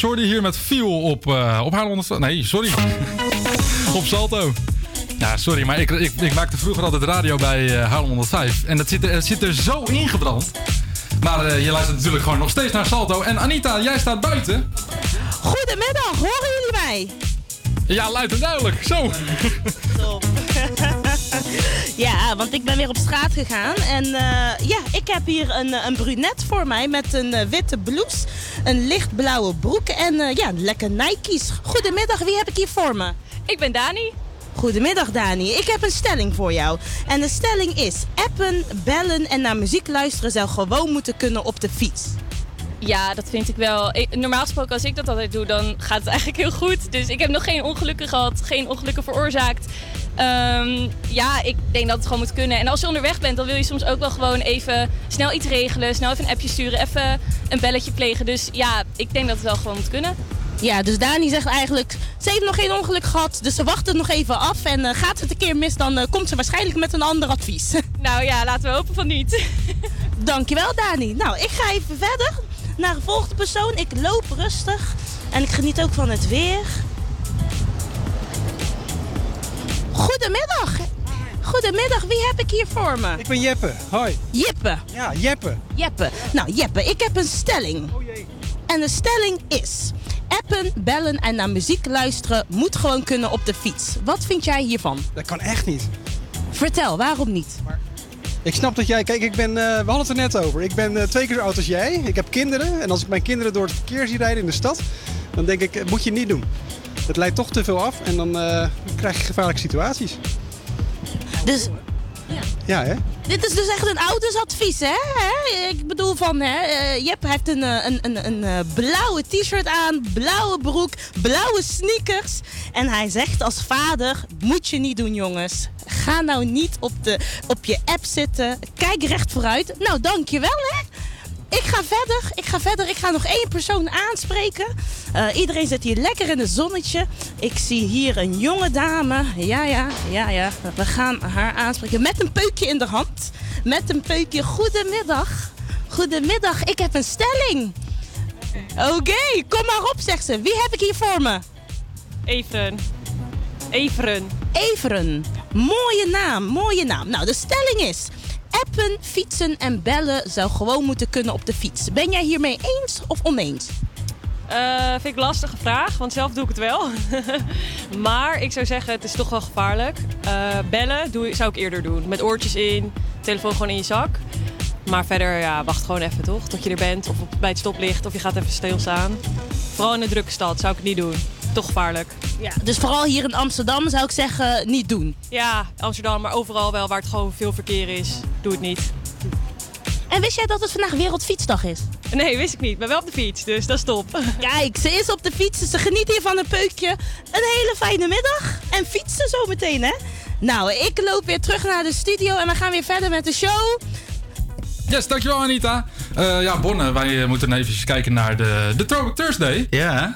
[SPEAKER 5] Je hier met Feel op, eh op Haarlem 100 Nee, sorry. op Salto. Ja, sorry, maar ik, ik, ik maakte vroeger altijd radio bij eh Haarlem 105. En dat zit, er, het zit er zo ingebrand. Maar eh, je luistert natuurlijk gewoon nog steeds naar Salto. En Anita, jij staat buiten.
[SPEAKER 7] Goedemiddag, horen jullie mij?
[SPEAKER 5] Ja, luid en duidelijk. Zo.
[SPEAKER 7] Ja, want ik ben weer op straat gegaan. En eh, ja, ik heb hier een, een brunet voor mij met een witte blouse, een lichtblauwe broek en eh, ja, lekker Nike's. Goedemiddag, wie heb ik hier voor me?
[SPEAKER 25] Ik ben Dani.
[SPEAKER 7] Goedemiddag Dani, ik heb een stelling voor jou. En de stelling is, appen, bellen en naar muziek luisteren zou gewoon moeten kunnen op de fiets.
[SPEAKER 25] Ja, dat vind ik wel. Normaal gesproken, als ik dat altijd doe, dan gaat het eigenlijk heel goed. Dus ik heb nog geen ongelukken gehad, geen ongelukken veroorzaakt. Ehm, ja, ik denk dat het gewoon moet kunnen. En als je onderweg bent, dan wil je soms ook wel gewoon even snel iets regelen. Snel even een appje sturen, even een belletje plegen. Dus ja, ik denk dat het wel gewoon moet kunnen.
[SPEAKER 7] Ja, dus Dani zegt eigenlijk, ze heeft nog geen ongeluk gehad, dus ze wacht het nog even af. En eh, gaat het een keer mis, dan eh, komt ze waarschijnlijk met een ander advies.
[SPEAKER 25] Nou ja, laten we hopen van niet.
[SPEAKER 7] Dankjewel Dani. Nou, ik ga even verder naar de volgende persoon. Ik loop rustig en ik geniet ook van het weer. Goedemiddag. Goedemiddag, wie heb ik hier voor me?
[SPEAKER 26] Ik ben Jeppe. Hoi.
[SPEAKER 7] Jeppe.
[SPEAKER 26] Ja, Jeppe.
[SPEAKER 7] Jeppe. Nou, Jeppe, ik heb een stelling. En de stelling is: appen, bellen en naar muziek luisteren moet gewoon kunnen op de fiets. Wat vind jij hiervan?
[SPEAKER 26] Dat kan echt niet.
[SPEAKER 7] Vertel, waarom niet?
[SPEAKER 26] Ik snap dat jij... Kijk, ik ben, eh, we hadden het er net over. Ik ben eh, twee keer zo oud als jij. Ik heb kinderen. En als ik mijn kinderen door het verkeer zie rijden in de stad... dan denk ik, eh, moet je niet doen. Het leidt toch te veel af. En dan eh, krijg je gevaarlijke situaties.
[SPEAKER 7] Dus
[SPEAKER 26] Ja, hè?
[SPEAKER 7] Dit is dus echt een oudersadvies, hè? Ik bedoel van, hè? eh, Jep heeft een, eh, een, een, een blauwe t-shirt aan, blauwe broek, blauwe sneakers. En hij zegt als vader, moet je niet doen, jongens. Ga nou niet op, de, op je app zitten. Kijk recht vooruit. Nou, dankjewel, hè? Ik ga verder, ik ga verder. Ik ga nog één persoon aanspreken. Eh, iedereen zit hier lekker in het zonnetje. Ik zie hier een jonge dame. Ja, ja, ja, ja. We gaan haar aanspreken met een peukje in de hand. Met een peukje. Goedemiddag. Goedemiddag, ik heb een stelling. Oké, kom maar op, zegt ze. Wie heb ik hier voor me?
[SPEAKER 25] Everen. Everen.
[SPEAKER 7] Everen. Mooie naam, mooie naam. Nou, de stelling is... Appen, fietsen en bellen zou gewoon moeten kunnen op de fiets. Ben jij hiermee eens of oneens?
[SPEAKER 25] Eh, vind ik een lastige vraag, want zelf doe ik het wel. maar ik zou zeggen, het is toch wel gevaarlijk. Eh, bellen doe, zou ik eerder doen. Met oortjes in, telefoon gewoon in je zak. Maar verder, ja, wacht gewoon even toch? Tot je er bent of bij het stoplicht of je gaat even stilstaan. Vooral in een drukke stad zou ik het niet doen. Toch gevaarlijk.
[SPEAKER 7] Ja, dus vooral hier in Amsterdam zou ik zeggen niet doen.
[SPEAKER 25] Ja, Amsterdam, maar overal wel waar het gewoon veel verkeer is. Doe het niet.
[SPEAKER 7] En wist jij dat het vandaag Wereldfietsdag is?
[SPEAKER 25] Nee, wist ik niet. Maar wel op de fiets, dus dat is top.
[SPEAKER 7] Kijk, ze is op de fiets, ze geniet hier van een peukje. Een hele fijne middag. En fietsen zo meteen, hè? Nou, ik loop weer terug naar de studio en we gaan weer verder met de show.
[SPEAKER 5] Yes, dankjewel Anita. Eh, ja, Bonne, wij moeten even kijken naar de, de Throwback Thursday.
[SPEAKER 6] Ja.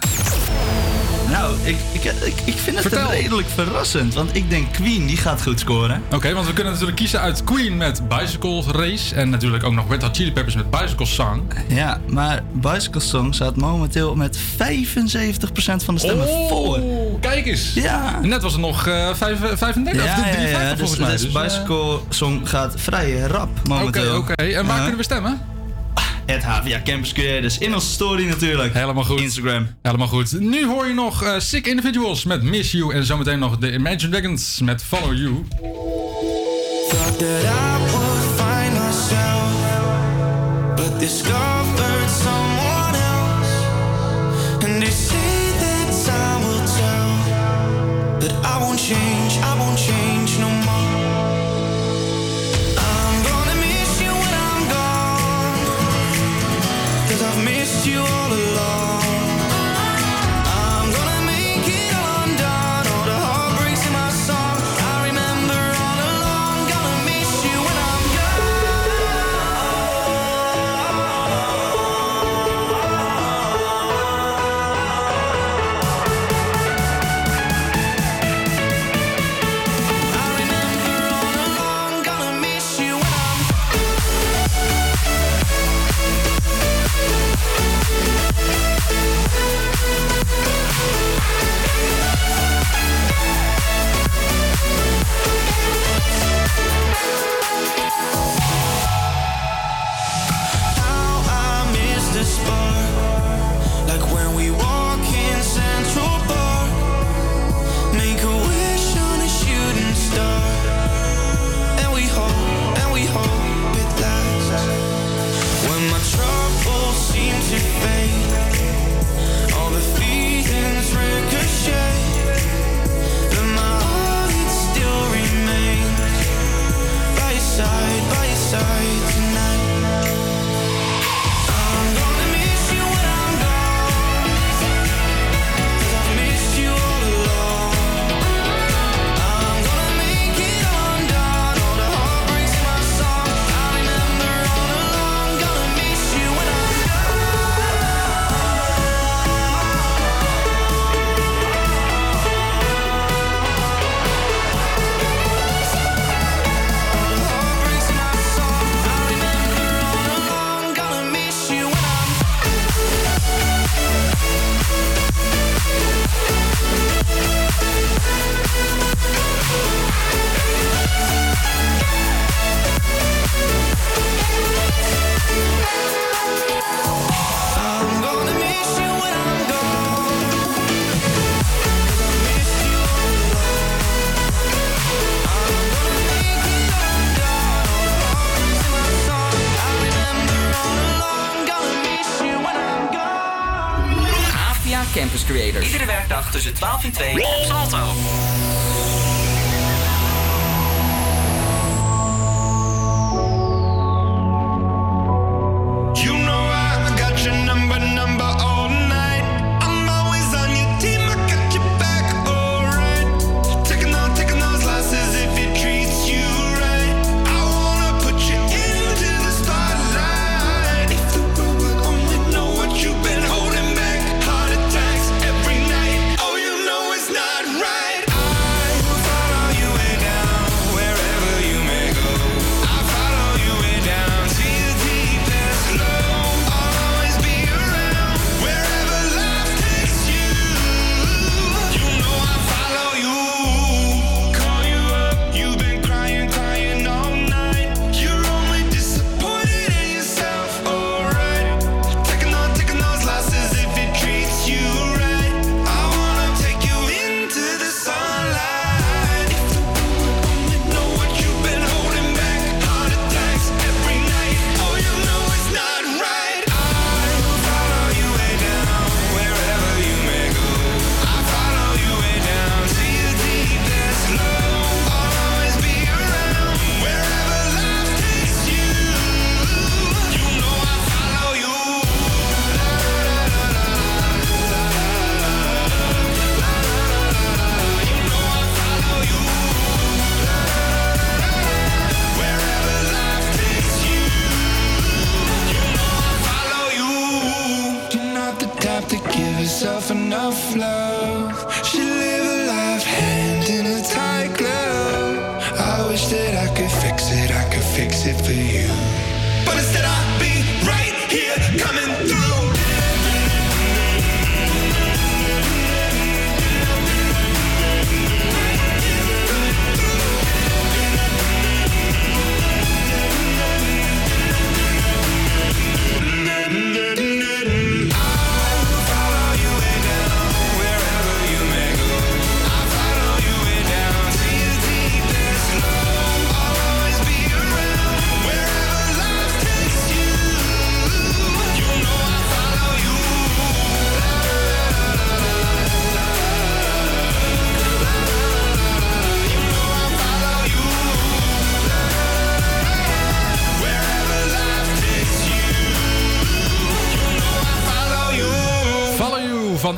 [SPEAKER 6] Nou, ik, ik, ik, ik vind het redelijk verrassend. Want ik denk Queen, die gaat goed scoren.
[SPEAKER 5] Oké, want we kunnen natuurlijk kiezen uit Queen met Bicycle Race. En natuurlijk ook nog Red Hot Chili Peppers met Bicycle Song.
[SPEAKER 6] Ja, maar Bicycle Song staat momenteel met 75% van de stemmen
[SPEAKER 5] Oh,
[SPEAKER 6] voor.
[SPEAKER 5] Kijk eens.
[SPEAKER 6] Ja.
[SPEAKER 5] Net was het nog eh, vijf- 35 of
[SPEAKER 6] Ja, ja,
[SPEAKER 5] 53
[SPEAKER 6] ja, dus,
[SPEAKER 5] volgens mij.
[SPEAKER 6] dus
[SPEAKER 5] Dus, eh,
[SPEAKER 6] Bicycle Song gaat vrij rap momenteel.
[SPEAKER 5] Oké, oké. En waar kunnen we stemmen?
[SPEAKER 6] Het HVA Campus Creators in onze story natuurlijk.
[SPEAKER 5] Helemaal goed.
[SPEAKER 6] Instagram.
[SPEAKER 5] Helemaal goed. Nu hoor je nog eh, Sick Individuals met Miss You. En zometeen nog de Imagine Dragons met Follow You.
[SPEAKER 9] That I would I've missed you all along.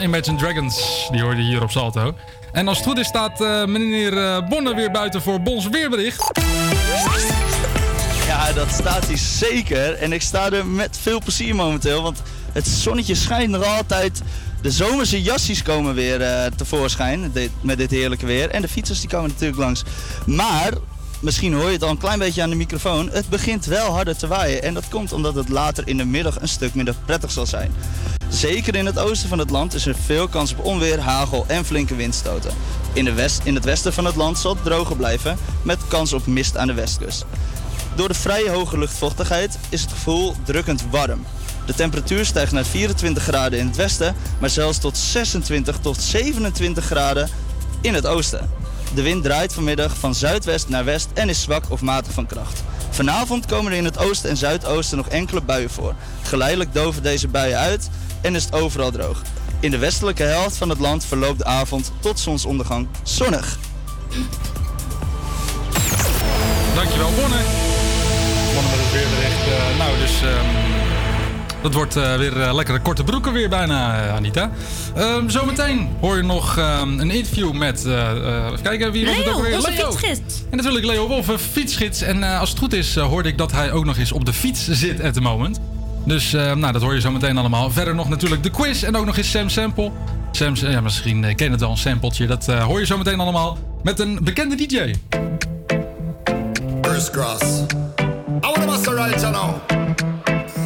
[SPEAKER 5] Imagine Dragons. Die hoorde je hier op Salto. En als het goed is staat eh, meneer eh, Bonne weer buiten voor Bons weerbericht.
[SPEAKER 6] Ja, dat staat hier zeker. En ik sta er met veel plezier momenteel. Want het zonnetje schijnt nog altijd. De zomerse jassies komen weer eh, tevoorschijn met dit heerlijke weer. En de fietsers die komen natuurlijk langs. Maar, misschien hoor je het al een klein beetje aan de microfoon. Het begint wel harder te waaien. En dat komt omdat het later in de middag een stuk minder prettig zal zijn. Zeker in het oosten van het land is er veel kans op onweer, hagel en flinke windstoten. In, west, in het westen van het land zal het droger blijven, met kans op mist aan de westkust. Door de vrij hoge luchtvochtigheid is het gevoel drukkend warm. De temperatuur stijgt naar 24 graden in het westen, maar zelfs tot 26 tot 27 graden in het oosten. De wind draait vanmiddag van zuidwest naar west en is zwak of matig van kracht. Vanavond komen er in het oosten en zuidoosten nog enkele buien voor. Geleidelijk doven deze buien uit en is het overal droog. In de westelijke helft van het land verloopt de avond tot zonsondergang zonnig.
[SPEAKER 5] Dankjewel Bonne. Bonne met het weerbericht. Eh, nou, dus ehm, dat wordt eh, weer eh, lekkere korte broeken weer bijna, eh, Anita. Ehm, zometeen hoor je nog ehm, een interview met, eh, eh, even kijken, wie was het ook weer?
[SPEAKER 7] onze
[SPEAKER 5] Leo.
[SPEAKER 7] fietsgids.
[SPEAKER 5] En natuurlijk Leo Wolf, fietsgids. En eh, als het goed is, hoorde ik dat hij ook nog eens op de fiets zit at the moment. Dus eh, nou, dat hoor je zo meteen allemaal. Verder nog natuurlijk de quiz en ook nog eens Sam Sample. Sam, ja, misschien eh, ken je het wel, een sampletje. Dat eh, hoor je zo meteen allemaal met een bekende DJ.
[SPEAKER 10] First cross. I want to must right you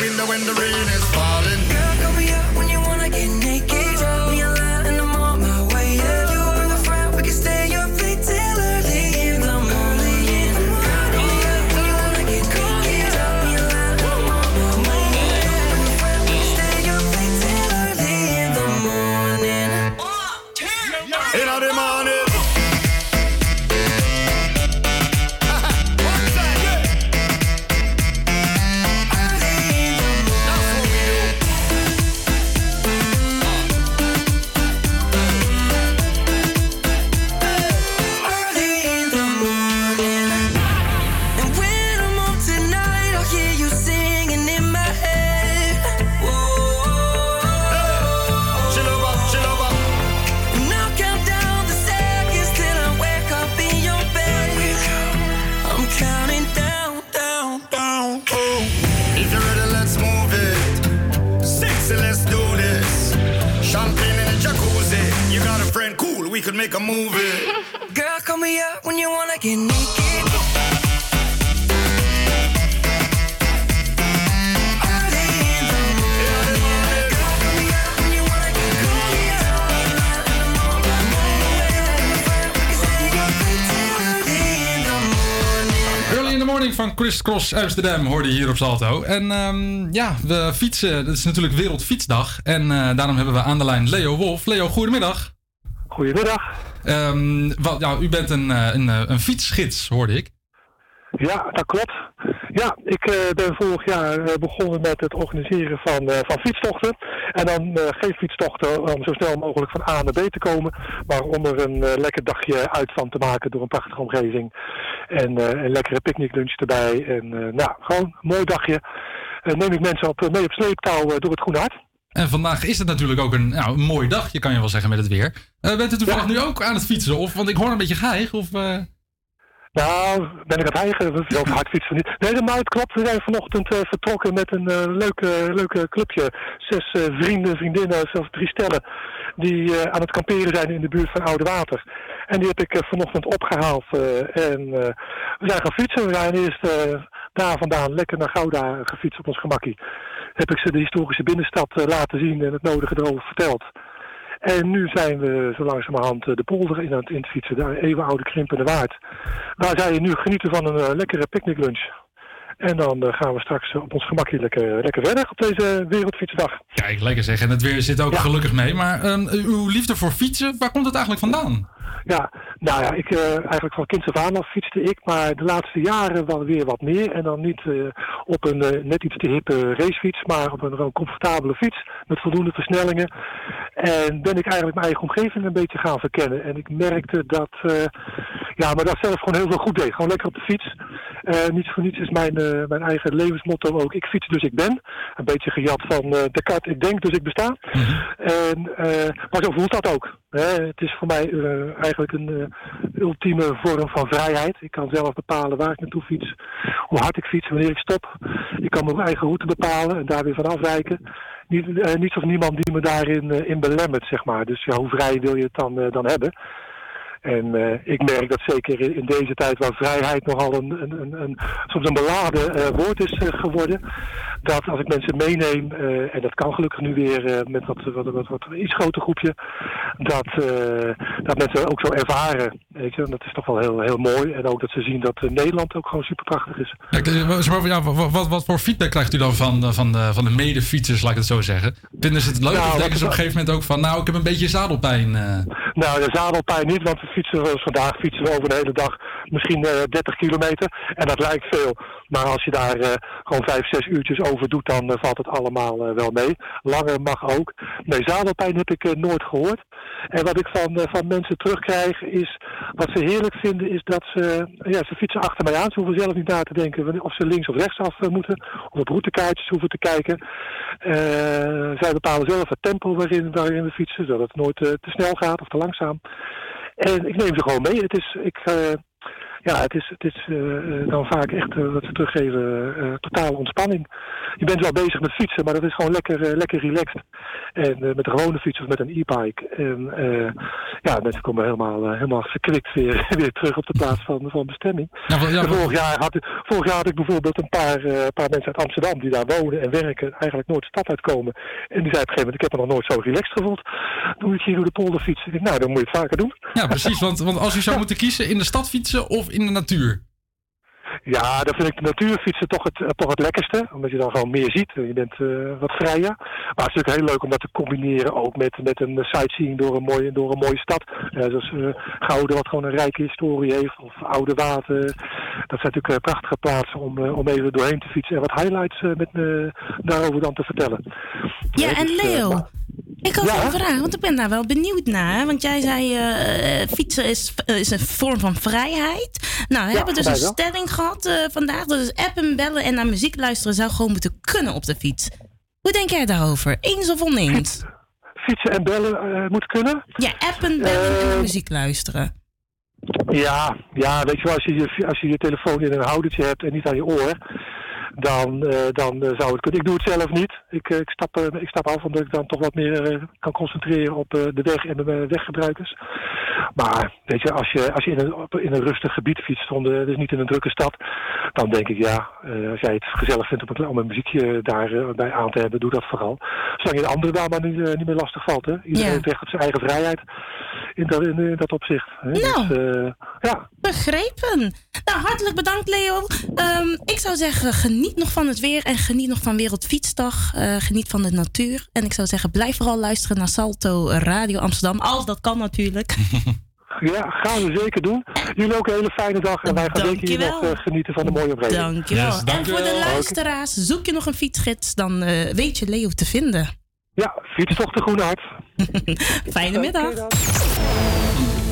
[SPEAKER 10] window when the rain
[SPEAKER 5] Cross Amsterdam hoorde je hier op Salto. En ehm, ja, we fietsen. Dat is natuurlijk Wereldfietsdag. En eh, daarom hebben we aan de lijn Leo Wolf. Leo, goedemiddag.
[SPEAKER 27] Goedemiddag.
[SPEAKER 5] Ehm, wat, ja, u bent een, eh, een, eh, een fietsgids, hoorde ik.
[SPEAKER 27] Ja, dat klopt. Ja, ik eh, ben vorig jaar eh, begonnen met het organiseren van, eh, van fietstochten. En dan eh, geen fietstochten om zo snel mogelijk van A naar B te komen. Maar om er een lekker dagje uit van te maken door een prachtige omgeving. En een lekkere picknicklunch erbij. En nou, gewoon een mooi dagje. Neem ik mensen op, mee op sleeptouw door het Groene Hart.
[SPEAKER 5] En vandaag is het natuurlijk ook een, nou, een mooi dag, je kan je wel zeggen, met het weer. Bent u toevallig nu ook aan het fietsen? Of, want ik hoor een beetje geheig. Of,
[SPEAKER 27] Nou, ben ik aan het eigen? We heel hard fietsen niet. Nee, maar het klopt. We zijn vanochtend eh, vertrokken met een eh leuke, leuke clubje. Zes eh, vrienden, vriendinnen, zelfs drie stellen. Die aan het kamperen zijn in de buurt van Oude Water. En die heb ik vanochtend opgehaald. eh, en we zijn gaan fietsen. We zijn eerst daar vandaan lekker naar Gouda gefietst op ons gemakkie. Heb ik ze de historische binnenstad laten zien en het nodige erover verteld. En nu zijn we zo langzamerhand eh, de polder in aan het, in het fietsen, de eeuwenoude krimpende waard. Waar zij nu genieten van een eh, lekkere picknicklunch. En dan eh, gaan we straks op ons gemakje lekker, lekker verder op deze Wereldfietsdag.
[SPEAKER 5] Kijk, lekker zeg. En het weer zit ook gelukkig mee. Maar ehm, uw liefde voor fietsen, waar komt het eigenlijk vandaan?
[SPEAKER 27] Ja, nou ja, ik, eh, eigenlijk van kinds af aan al fietste ik, maar de laatste jaren wel weer wat meer. En dan niet eh, op een eh, net iets te hippe racefiets, maar op een gewoon comfortabele fiets met voldoende versnellingen. En ben ik eigenlijk mijn eigen omgeving een beetje gaan verkennen. En ik merkte dat, ja, maar dat zelf gewoon heel veel goed deed. Gewoon lekker op de fiets. Niets voor niets is mijn, mijn eigen levensmotto ook. Ik fiets dus ik ben. Een beetje gejat van Descartes, ik denk dus ik besta. En, eh, maar zo voelt dat ook. Het is voor mij eh, eigenlijk een eh, ultieme vorm van vrijheid. Ik kan zelf bepalen waar ik naartoe fiets, hoe hard ik fiets, wanneer ik stop. Ik kan mijn eigen route bepalen en daar weer van afwijken. Niet, eh, niets of niemand die me daarin in belemmert, zeg maar. Dus ja, hoe vrij wil je het dan, dan hebben? En ik merk dat zeker in, deze tijd waar vrijheid nogal een, een, een, soms een beladen woord is geworden. Dat als ik mensen meeneem, eh, en dat kan gelukkig nu weer eh, met wat, wat, wat, wat iets groter groepje, dat, eh, dat mensen ook zo ervaren. Weet je? Dat is toch wel heel, heel mooi. En ook dat ze zien dat Nederland ook gewoon super prachtig is.
[SPEAKER 5] Maar, ja, wat, wat, voor feedback krijgt u dan van, van, de, van de medefietsers, laat ik het zo zeggen? Vinden ze het leuk
[SPEAKER 27] Nou,
[SPEAKER 5] of denken ze op een gegeven moment ook van... nou, ik heb een beetje zadelpijn.
[SPEAKER 27] Nou, de zadelpijn niet, want we fietsen zoals vandaag fietsen we over de hele dag misschien eh 30 kilometer. En dat lijkt veel. Maar als je daar gewoon 5, 6 uurtjes over doet, dan eh, valt het allemaal eh, wel mee. Langer mag ook. Nee, zadelpijn heb ik eh, nooit gehoord. En wat ik van, van mensen terugkrijg is, wat ze heerlijk vinden, is dat ze, ja, ze fietsen achter mij aan. Ze hoeven zelf niet na te denken of ze links of rechts af moeten. Of op routekaartjes hoeven te kijken. Zij bepalen zelf het tempo waarin, waarin we fietsen, zodat het nooit te snel gaat of te langzaam. En ik neem ze gewoon mee. Het is, ik, eh, ja, het is, het is eh, eh, dan vaak echt, eh, wat ze teruggeven, totale ontspanning. je bent wel bezig met fietsen, maar dat is gewoon lekker, lekker relaxed. En met een gewone fiets of met een e-bike. En ja, mensen komen helemaal, helemaal verkwikt weer, weer terug op de plaats van, van bestemming. En vorig, jaar had, ik- vorig jaar had ik bijvoorbeeld een paar, paar mensen uit Amsterdam die daar wonen en werken, eigenlijk nooit de stad uitkomen. En die zei op een gegeven moment, ik heb me nog nooit zo relaxed gevoeld. Toen ik hier door de polder fiets. Ik denk, nou, dan moet je het vaker doen.
[SPEAKER 5] Ja, precies. Want, want als je zou moeten kiezen in de stad fietsen of in de natuur.
[SPEAKER 27] Ja, dan vind ik de natuurfietsen toch het, eh, toch het lekkerste. Omdat je dan gewoon meer ziet. Je bent eh, wat vrijer. Maar het is natuurlijk heel leuk om dat te combineren ook met, met een sightseeing door een mooie, door een mooie stad. Eh, zoals Gouden, wat gewoon een rijke historie heeft. Of Oude Water. Dat zijn natuurlijk prachtige plaatsen om, om even doorheen te fietsen. En wat highlights met, me daarover dan te vertellen.
[SPEAKER 7] Ja, en
[SPEAKER 27] dus,
[SPEAKER 7] Leo,
[SPEAKER 27] maar-
[SPEAKER 7] ik had een vraag, want ik ben daar wel benieuwd naar. Want jij zei, fietsen is, is een vorm van vrijheid. Nou, we
[SPEAKER 27] Ja,
[SPEAKER 7] hebben dus een stelling gehad eh, vandaag. Dat is appen, bellen en naar muziek luisteren zou gewoon moeten kunnen op de fiets. Hoe denk jij daarover? Eens of oneens?
[SPEAKER 27] Fietsen en bellen eh, moet kunnen.
[SPEAKER 7] Ja, appen, bellen en
[SPEAKER 27] Eh,
[SPEAKER 7] naar muziek luisteren.
[SPEAKER 27] Ja, ja, weet je wel, als je je, als je je telefoon in een houdertje hebt en niet aan je oor, dan, eh, dan eh, zou het kunnen. Ik doe het zelf niet. Ik, eh, ik, stap, eh, ik stap af omdat ik dan toch wat meer eh, kan concentreren op eh, de weg en de eh, weggebruikers. Maar weet je, als je, als je in, een, in een rustig gebied fietst, zonder, dus niet in een drukke stad, dan denk ik ja, eh, als jij het gezellig vindt om een, om een muziekje daarbij aan te hebben, doe dat vooral. Zolang je de anderen daar maar niet, eh, niet meer lastig valt. Hè? Iedereen
[SPEAKER 7] Ja.
[SPEAKER 27] heeft recht op zijn eigen vrijheid in dat, in, in dat opzicht. Hè?
[SPEAKER 7] Nou.
[SPEAKER 27] Dus, eh, ja.
[SPEAKER 7] Begrepen. Nou, hartelijk bedankt, Leo. Ehm, ik zou zeggen, geniet nog van het weer en geniet nog van Wereldfietsdag. Eh, geniet van de natuur. En ik zou zeggen, blijf vooral luisteren naar Salto Radio Amsterdam. Als dat kan natuurlijk.
[SPEAKER 27] Ja, gaan we zeker doen. Jullie ook een hele fijne dag en wij gaan zeker hier nog eh, genieten van de mooie omgeving.
[SPEAKER 7] Dankjewel. en voor de luisteraars, zoek je nog een fietsgids, dan eh, weet je Leo te vinden.
[SPEAKER 27] Ja, fietstocht de Groene Hart.
[SPEAKER 7] Fijne middag.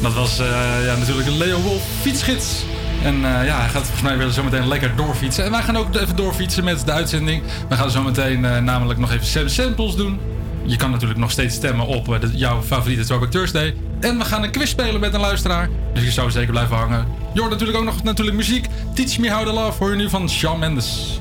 [SPEAKER 5] Dat was eh, ja, natuurlijk een Leo Wolf fietsgids. En eh, ja, hij gaat volgens mij weer zo meteen lekker doorfietsen. En wij gaan ook even doorfietsen met de uitzending. We gaan zo meteen eh, namelijk nog even Sam Samples doen. Je kan natuurlijk nog steeds stemmen op eh, jouw favoriete Throwback Thursday. En we gaan een quiz spelen met een luisteraar. Dus je zou zeker blijven hangen. Je hoort natuurlijk ook nog natuurlijk muziek. Teach Me How to Love hoor je nu van Shawn Mendes.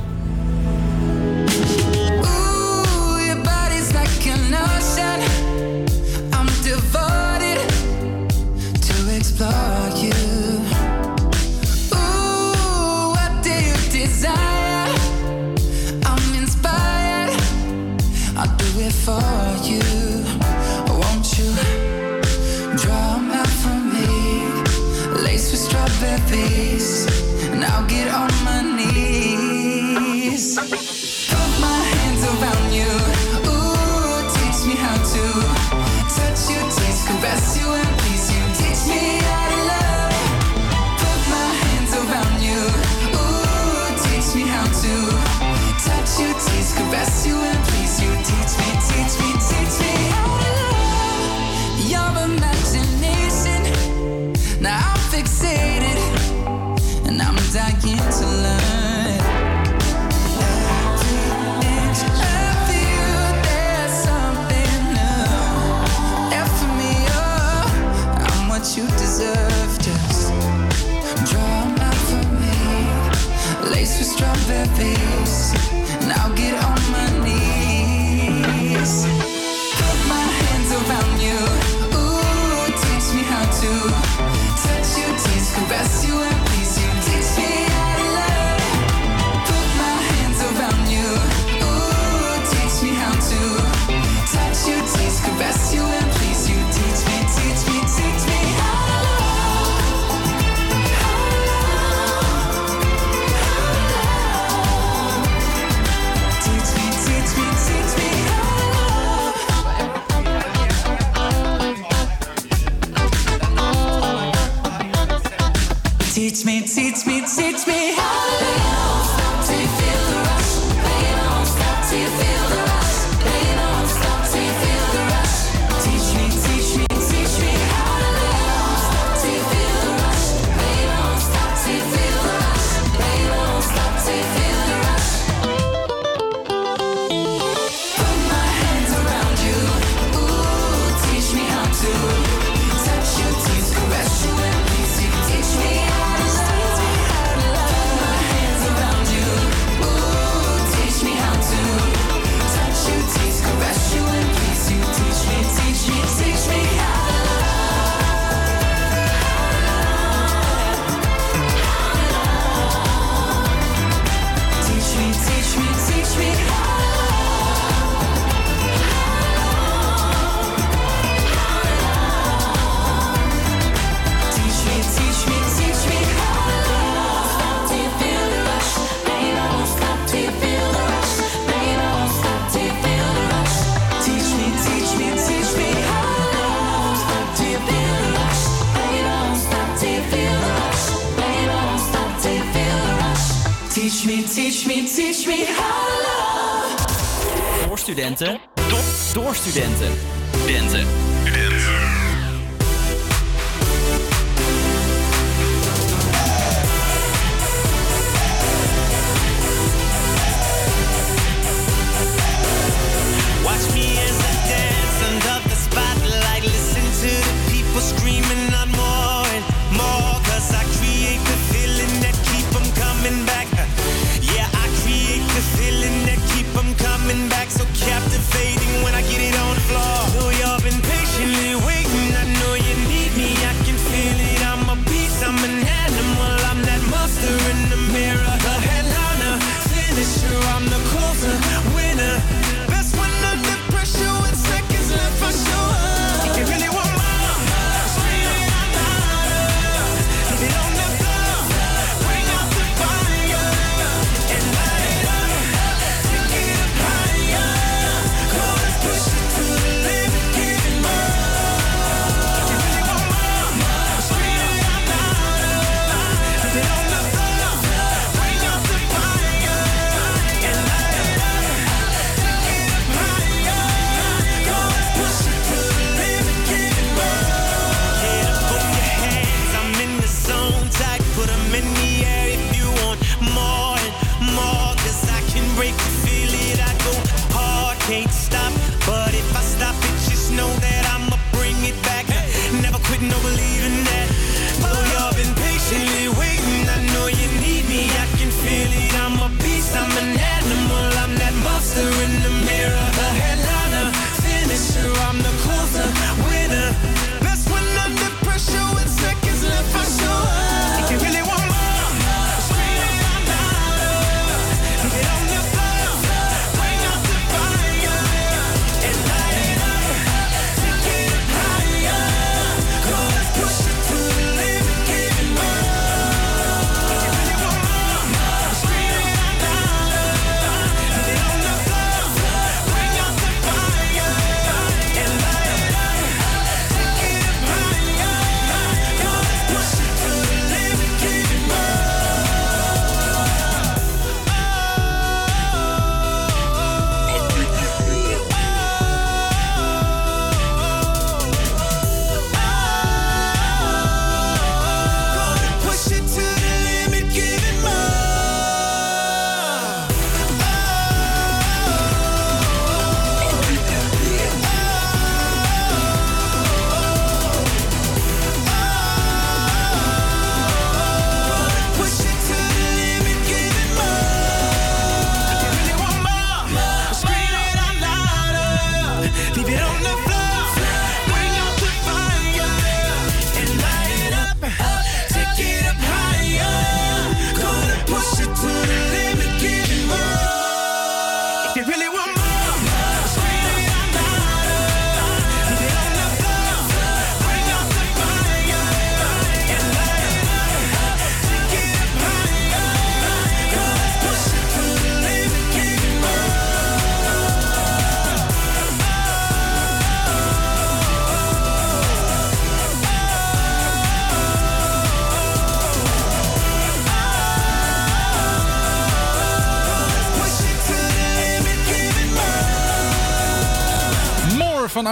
[SPEAKER 21] me, teach me, teach
[SPEAKER 1] me. How Door, door studenten.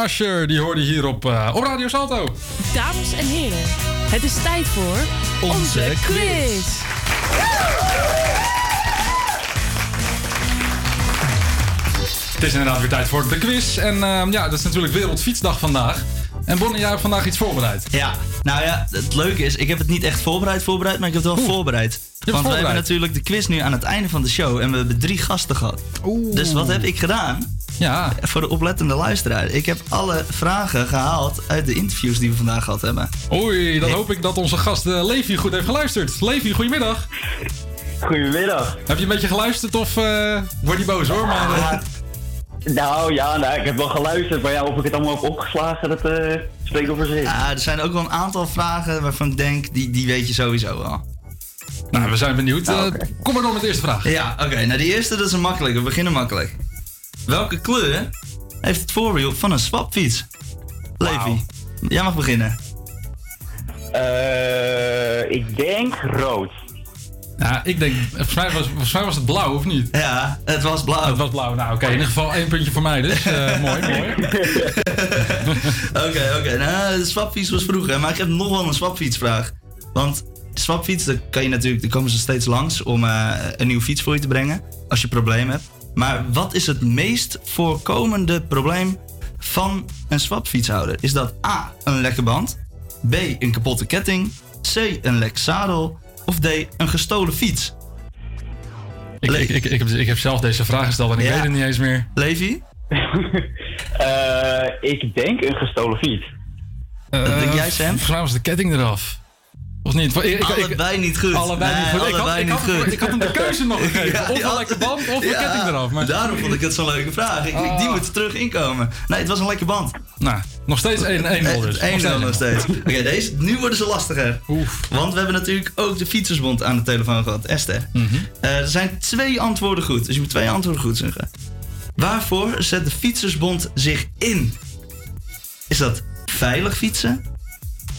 [SPEAKER 5] Asher, die hoorde hier op, eh, op Radio Salto.
[SPEAKER 28] Dames en heren, het is tijd voor onze, quiz.
[SPEAKER 5] Het is inderdaad weer tijd voor de quiz. En ehm, ja, dat is natuurlijk Wereldfietsdag vandaag. En Bonnie, jij hebt vandaag iets voorbereid.
[SPEAKER 6] Ja, nou ja, het leuke is, ik heb het niet echt voorbereid, voorbereid, maar ik heb het wel voorbereid. Want we hebben natuurlijk de quiz nu aan het einde van de show en we hebben drie gasten gehad. Dus wat heb ik gedaan?
[SPEAKER 5] Ja.
[SPEAKER 6] Voor de oplettende luisteraar. Ik heb alle vragen gehaald uit de interviews die we vandaag gehad hebben.
[SPEAKER 5] Oei, dan hoop ik dat onze gast eh, Levi goed heeft geluisterd. Levi, goedemiddag.
[SPEAKER 29] Goedemiddag.
[SPEAKER 5] Heb je een beetje geluisterd of eh, word je boos hoor? Maar, eh,
[SPEAKER 29] Nou ja, nou, ik heb wel geluisterd, maar ja, of ik het allemaal heb opgeslagen, dat eh spreekt over zich.
[SPEAKER 6] Ja, er zijn ook wel een aantal vragen waarvan ik denk, die, die weet je sowieso wel.
[SPEAKER 5] Nou, we zijn benieuwd. Eh, Kom maar door met de eerste vraag.
[SPEAKER 6] Ja, oké. Nou, die eerste dat is een makkelijke. We beginnen makkelijk. Welke kleur heeft het voorwiel van een swapfiets? Levi, jij mag beginnen.
[SPEAKER 29] Eh, ik denk rood.
[SPEAKER 5] Ja, ik denk, volgens mij, was, volgens mij was het blauw, of niet?
[SPEAKER 6] Ja, het was blauw.
[SPEAKER 5] Het was blauw. Nou, oké, in ieder geval één puntje voor mij dus. Eh, mooi, mooi.
[SPEAKER 6] Oké, oké. Nou, de swapfiets was vroeger, maar ik heb nog wel een swapfietsvraag. Want swapfiets, daar kan je natuurlijk, daar komen ze steeds langs om eh, een nieuwe fiets voor je te brengen. Als je een probleem hebt. Maar wat is het meest voorkomende probleem van een swapfietshouder? Is dat A, een lekke band? B, een kapotte ketting? C, een lek zadel? Of D, een gestolen fiets?
[SPEAKER 5] Ik, ik, ik, ik, heb, ik heb zelf deze vraag gesteld en ik
[SPEAKER 6] Ja.
[SPEAKER 5] weet het niet eens meer.
[SPEAKER 6] Levi?
[SPEAKER 29] Eh, ik denk een gestolen fiets.
[SPEAKER 5] Wat
[SPEAKER 6] denk jij, Sam?
[SPEAKER 5] Volgens was de ketting eraf. Of niet? Ik,
[SPEAKER 6] Allebei niet goed.
[SPEAKER 5] Allebei
[SPEAKER 6] Nee,
[SPEAKER 5] niet goed. Ik had,
[SPEAKER 6] allebei
[SPEAKER 5] ik, had,
[SPEAKER 6] niet goed.
[SPEAKER 5] ik had hem de keuze nog gegeven. Of een lekker band of een
[SPEAKER 6] Ja,
[SPEAKER 5] ketting eraf. Maar...
[SPEAKER 6] Daarom vond ik het zo'n leuke vraag. Ik, ik-
[SPEAKER 5] Ah.
[SPEAKER 6] Die moet er terug inkomen. Nee, het was een lekker band.
[SPEAKER 5] Nou, nog steeds 1-0 dus.
[SPEAKER 6] 1-0 nog steeds. Oké, deze, nu worden ze lastiger. Want we hebben natuurlijk ook de Fietsersbond aan de telefoon gehad. Esther.
[SPEAKER 5] Mhm.
[SPEAKER 6] Eh, er zijn twee antwoorden goed. Dus je moet twee antwoorden goed zeggen. Waarvoor zet de Fietsersbond zich in? Is dat veilig fietsen?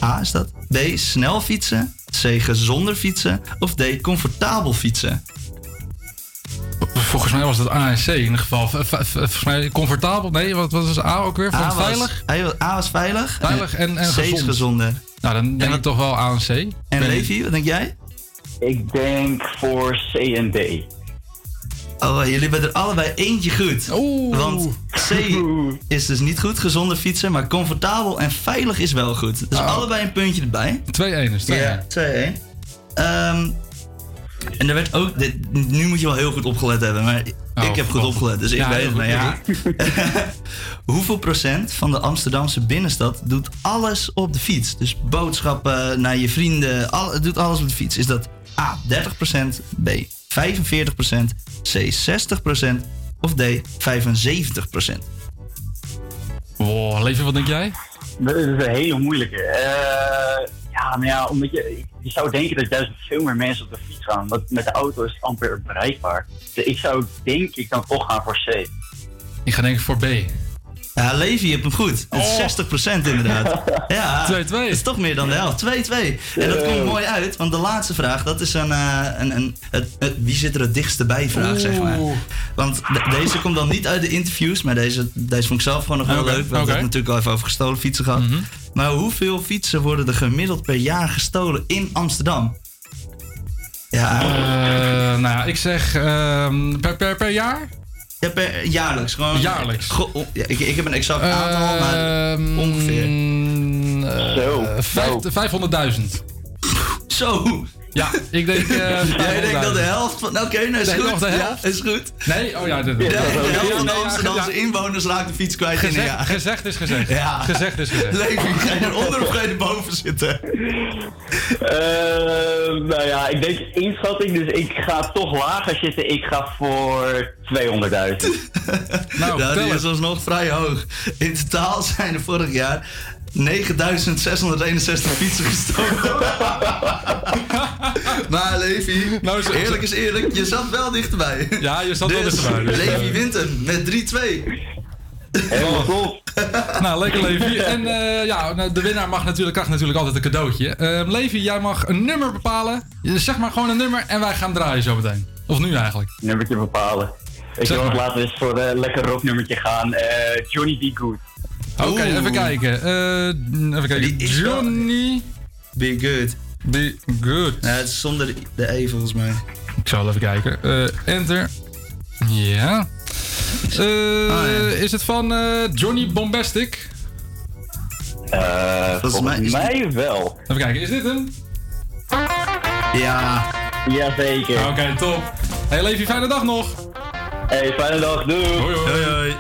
[SPEAKER 6] A is dat. B snel fietsen. C gezonder fietsen. Of D comfortabel fietsen.
[SPEAKER 5] Volgens mij was dat A en C in ieder geval. Volgens mij comfortabel. Nee, wat wat was A ook weer?
[SPEAKER 6] A was-
[SPEAKER 5] veilig?
[SPEAKER 6] was- A was veilig.
[SPEAKER 5] Veilig en, en
[SPEAKER 6] C is
[SPEAKER 5] gezond.
[SPEAKER 6] gezonder.
[SPEAKER 5] Nou, dan denk ik toch wel A en C.
[SPEAKER 6] En Levi, wat denk jij?
[SPEAKER 29] Ik denk voor C en D.
[SPEAKER 6] Oh, jullie hebben er allebei eentje goed. Want C is dus niet goed, gezonder fietsen, maar comfortabel en veilig is wel goed. Dus allebei een puntje erbij.
[SPEAKER 5] 2-1 is 2-1.
[SPEAKER 6] Ja, 2-1. Ehm, en er werd ook, dit, nu moet je wel heel goed opgelet hebben, maar ik heb goed opgelet, dus ik
[SPEAKER 5] Ja,
[SPEAKER 6] weet het. Maar ja. Hoeveel procent van de Amsterdamse binnenstad doet alles op de fiets? Dus boodschappen naar je vrienden, al, het doet alles op de fiets. Is dat A 30%, B 45%, C 60% of D 75%?
[SPEAKER 5] Wow, Levi, wat denk jij?
[SPEAKER 29] Dat is een hele moeilijke. Eh, ja, maar ja, omdat je, je zou denken dat juist veel meer mensen op de fiets gaan. Want met de auto is het amper bereikbaar. Dus ik zou denk ik dan toch gaan voor C.
[SPEAKER 5] Ik ga denk ik voor B.
[SPEAKER 6] Ja, Levi, je hebt hem goed. Het is 60% inderdaad. Ja,
[SPEAKER 5] 2-2.
[SPEAKER 6] Het is toch meer dan de helft. 2-2. En dat komt mooi uit, want de laatste vraag, dat is een, eh, een, een het, het- wie zit er het dichtste bij vraag, zeg maar. Want de- deze komt dan niet uit de interviews, maar deze, deze vond ik zelf gewoon nog wel leuk. We hebben
[SPEAKER 5] oké.
[SPEAKER 6] het natuurlijk al even over gestolen fietsen gehad. Maar hoeveel fietsen worden er gemiddeld per jaar gestolen in Amsterdam? Ja,
[SPEAKER 5] Eh, nou ja, ik zeg ehm, per, per, per jaar?
[SPEAKER 6] Ja per, jaarlijks. Gewoon,
[SPEAKER 5] Jaarlijks.
[SPEAKER 6] Ik, ik heb een exact aantal, maar
[SPEAKER 5] Ehm,
[SPEAKER 6] ongeveer.
[SPEAKER 5] eh, vijf- 500.000.
[SPEAKER 6] Zo.
[SPEAKER 5] Ja, ik denk. eh,
[SPEAKER 6] Jij denkt dat de
[SPEAKER 5] 500.000.
[SPEAKER 6] helft van. Oké, nou is
[SPEAKER 5] De
[SPEAKER 6] goed.
[SPEAKER 5] helft,
[SPEAKER 6] Ja, is goed.
[SPEAKER 5] Nee? Oh ja, de, de,
[SPEAKER 6] Ja, de helft van de Amsterdamse
[SPEAKER 5] ja.
[SPEAKER 6] inwoners raakt de fiets kwijt in een
[SPEAKER 5] Gezegd,
[SPEAKER 6] jaar.
[SPEAKER 5] gezegd is gezegd.
[SPEAKER 6] Ja.
[SPEAKER 5] Gezegd is gezegd.
[SPEAKER 6] Levi, ga je eronder of ga je erboven zitten?
[SPEAKER 29] Eh, nou ja, ik denk inschatting, dus ik ga toch lager zitten. Ik ga voor 200.000.
[SPEAKER 5] Nou,
[SPEAKER 6] die
[SPEAKER 5] vertel
[SPEAKER 6] is alsnog vrij hoog. In totaal zijn er vorig jaar 9661 fietsen gestolen. maar Levi,
[SPEAKER 5] Nou, zo-
[SPEAKER 6] eerlijk is eerlijk, je zat wel dichterbij.
[SPEAKER 5] Ja, je zat wel
[SPEAKER 6] Dus
[SPEAKER 5] dichterbij, dus,
[SPEAKER 6] Levi
[SPEAKER 5] eh,
[SPEAKER 6] wint hem met 3-2.
[SPEAKER 5] Nou, lekker Levi. En eh, ja, nou, de winnaar mag natuurlijk, krijgt natuurlijk altijd een cadeautje. Ehm Levi, jij mag een nummer bepalen. Je- Zeg maar gewoon een nummer en wij gaan draaien zo meteen. Of nu eigenlijk.
[SPEAKER 29] Nummertje bepalen. Ik
[SPEAKER 5] Zeg
[SPEAKER 29] wil
[SPEAKER 5] maar.
[SPEAKER 29] laten we eens voor een lekker rocknummertje gaan. Eh, Johnny Good.
[SPEAKER 5] Oké, even kijken. Eh, even kijken.
[SPEAKER 6] Die is wel-
[SPEAKER 5] Johnny
[SPEAKER 6] Be good.
[SPEAKER 5] Be Good.
[SPEAKER 6] Ja, het is zonder de E volgens mij.
[SPEAKER 5] Ik zal even kijken. Eh, enter. Ja. Eh,
[SPEAKER 6] Ah,
[SPEAKER 5] Is het van eh, Johnny Bombastic?
[SPEAKER 29] Eh
[SPEAKER 6] Volgens mij
[SPEAKER 29] mij wel.
[SPEAKER 5] Even kijken, is dit hem?
[SPEAKER 6] Ja.
[SPEAKER 29] Jazeker.
[SPEAKER 5] Oké, top. Hey Levi, fijne dag nog.
[SPEAKER 29] Hey, fijne dag. Doei.
[SPEAKER 5] Hoi hoi.
[SPEAKER 6] Hoi hoi.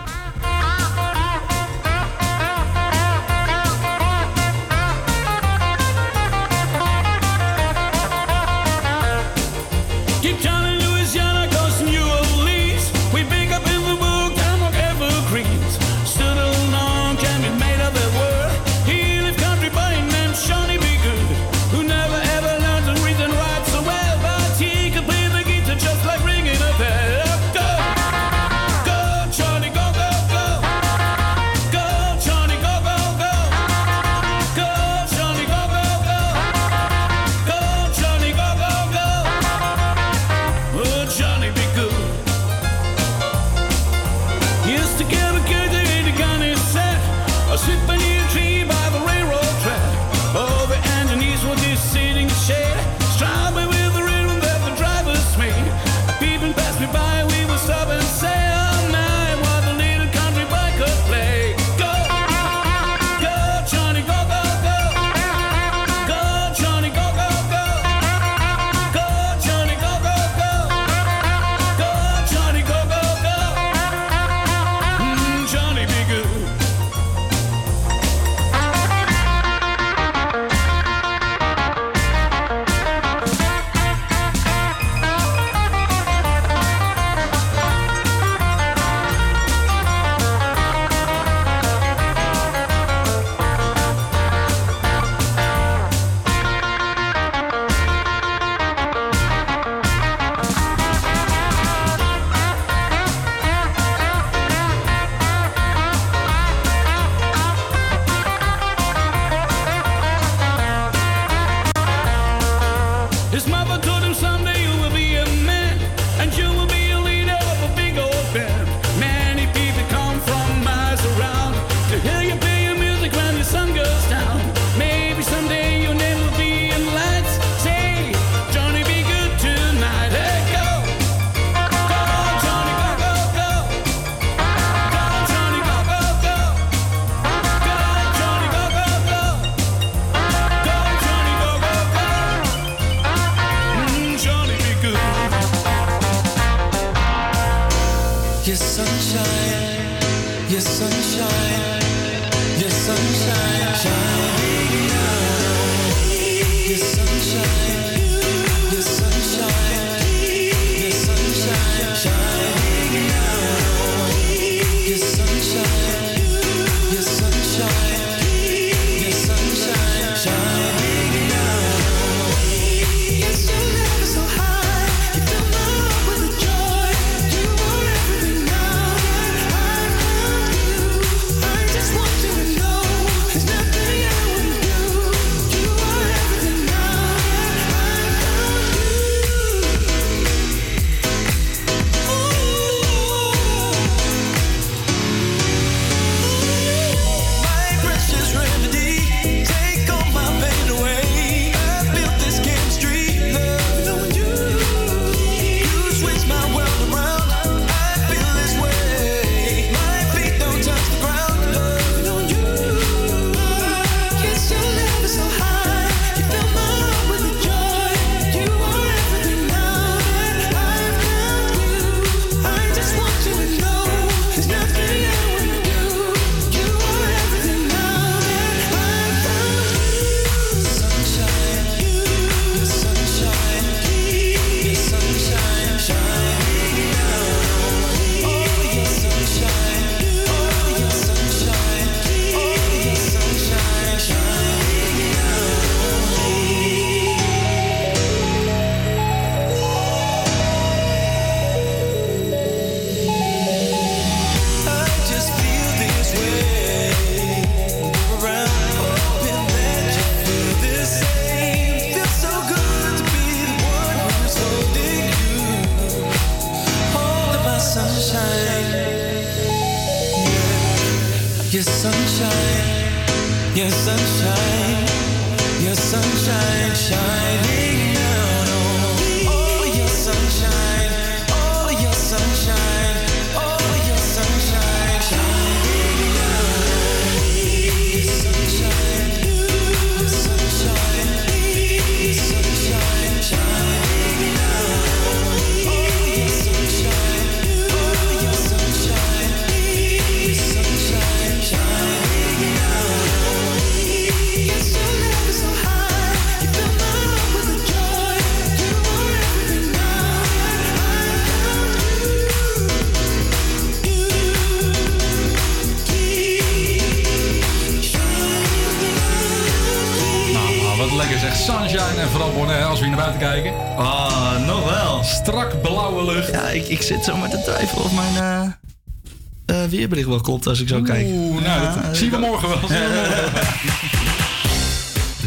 [SPEAKER 6] Weerbericht wel klopt als ik zo kijk.
[SPEAKER 5] Oeh, nou,
[SPEAKER 6] Ja,
[SPEAKER 5] dat zien we morgen wel. Zien we morgen wel.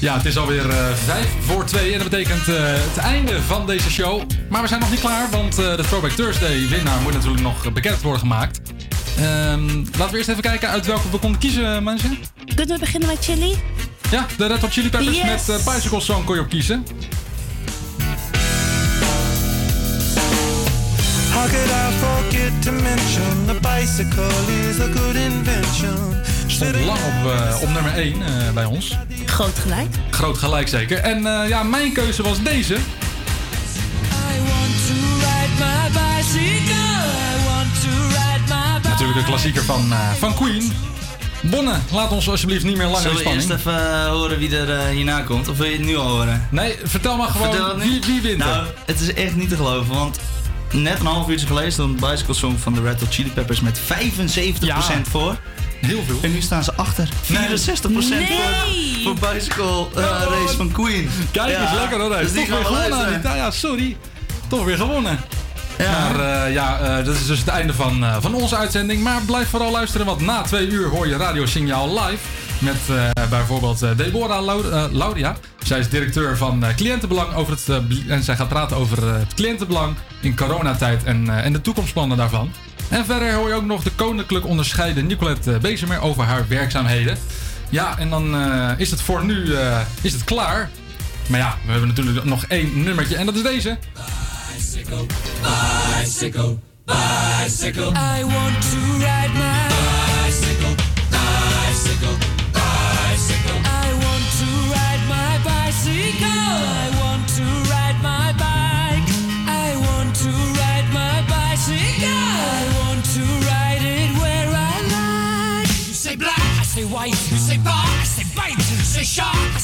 [SPEAKER 5] Ja, het is alweer eh vijf voor twee en dat betekent eh, het einde van deze show. Maar we zijn nog niet klaar, want eh, de Throwback Thursday winnaar moet natuurlijk nog bekend worden gemaakt. Ehm, laten we eerst even kijken uit welke we konden kiezen, mensen.
[SPEAKER 7] Kunnen we beginnen met Chili?
[SPEAKER 5] Ja, de Red Hot Chili Peppers
[SPEAKER 7] Yes.
[SPEAKER 5] met uh, Bicycle Song kon je op kiezen.
[SPEAKER 10] Could I forget to mention the bicycle is a good invention?
[SPEAKER 5] Stond lang op, eh, op nummer 1 bij ons.
[SPEAKER 7] Groot gelijk.
[SPEAKER 5] Groot gelijk zeker. En eh, ja, mijn keuze was deze.
[SPEAKER 10] I want to ride my bicycle. I want to ride my bicycle.
[SPEAKER 5] Natuurlijk de klassieker van, eh, van Queen. Bonne, laat ons alsjeblieft niet meer langer in
[SPEAKER 6] Zullen we eerst
[SPEAKER 5] spanning.
[SPEAKER 6] even eh, horen wie er eh, hierna komt? Of wil je het nu al horen?
[SPEAKER 5] Nee, vertel maar gewoon
[SPEAKER 6] Vertel
[SPEAKER 5] wie, wie wint er.
[SPEAKER 6] Nou, het is echt niet te geloven, want net een half uurtje geleden stond Bicycle Song van de Red Hot Chili Peppers met 75% voor.
[SPEAKER 5] Heel veel.
[SPEAKER 6] En nu staan ze achter. 64%
[SPEAKER 7] Nee.
[SPEAKER 6] voor, voor Bicycle eh, Race van Queen.
[SPEAKER 5] Kijk eens, lekker hoor.
[SPEAKER 6] Dus die
[SPEAKER 5] Toch weer gewonnen. Ja, sorry. Toch weer gewonnen.
[SPEAKER 6] Ja.
[SPEAKER 5] Maar eh, ja, eh, dat is dus het einde van, van onze uitzending. Maar blijf vooral luisteren, want na twee uur hoor je radiosignaal live. Met eh, bijvoorbeeld eh, Deborah eh, Lauria. Zij is directeur van eh, cliëntenbelang over het, en zij gaat praten over het cliëntenbelang in coronatijd en, eh, en de toekomstplannen daarvan. En verder hoor je ook nog de koninklijk onderscheiden Nicolette Bezemer over haar werkzaamheden. Ja, en dan eh, is het voor nu eh, is het klaar. Maar ja, we hebben natuurlijk nog één nummertje en dat is deze.
[SPEAKER 10] Bicycle, bicycle, bicycle. I want to ride my bicycle, shark,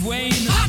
[SPEAKER 10] Wayne.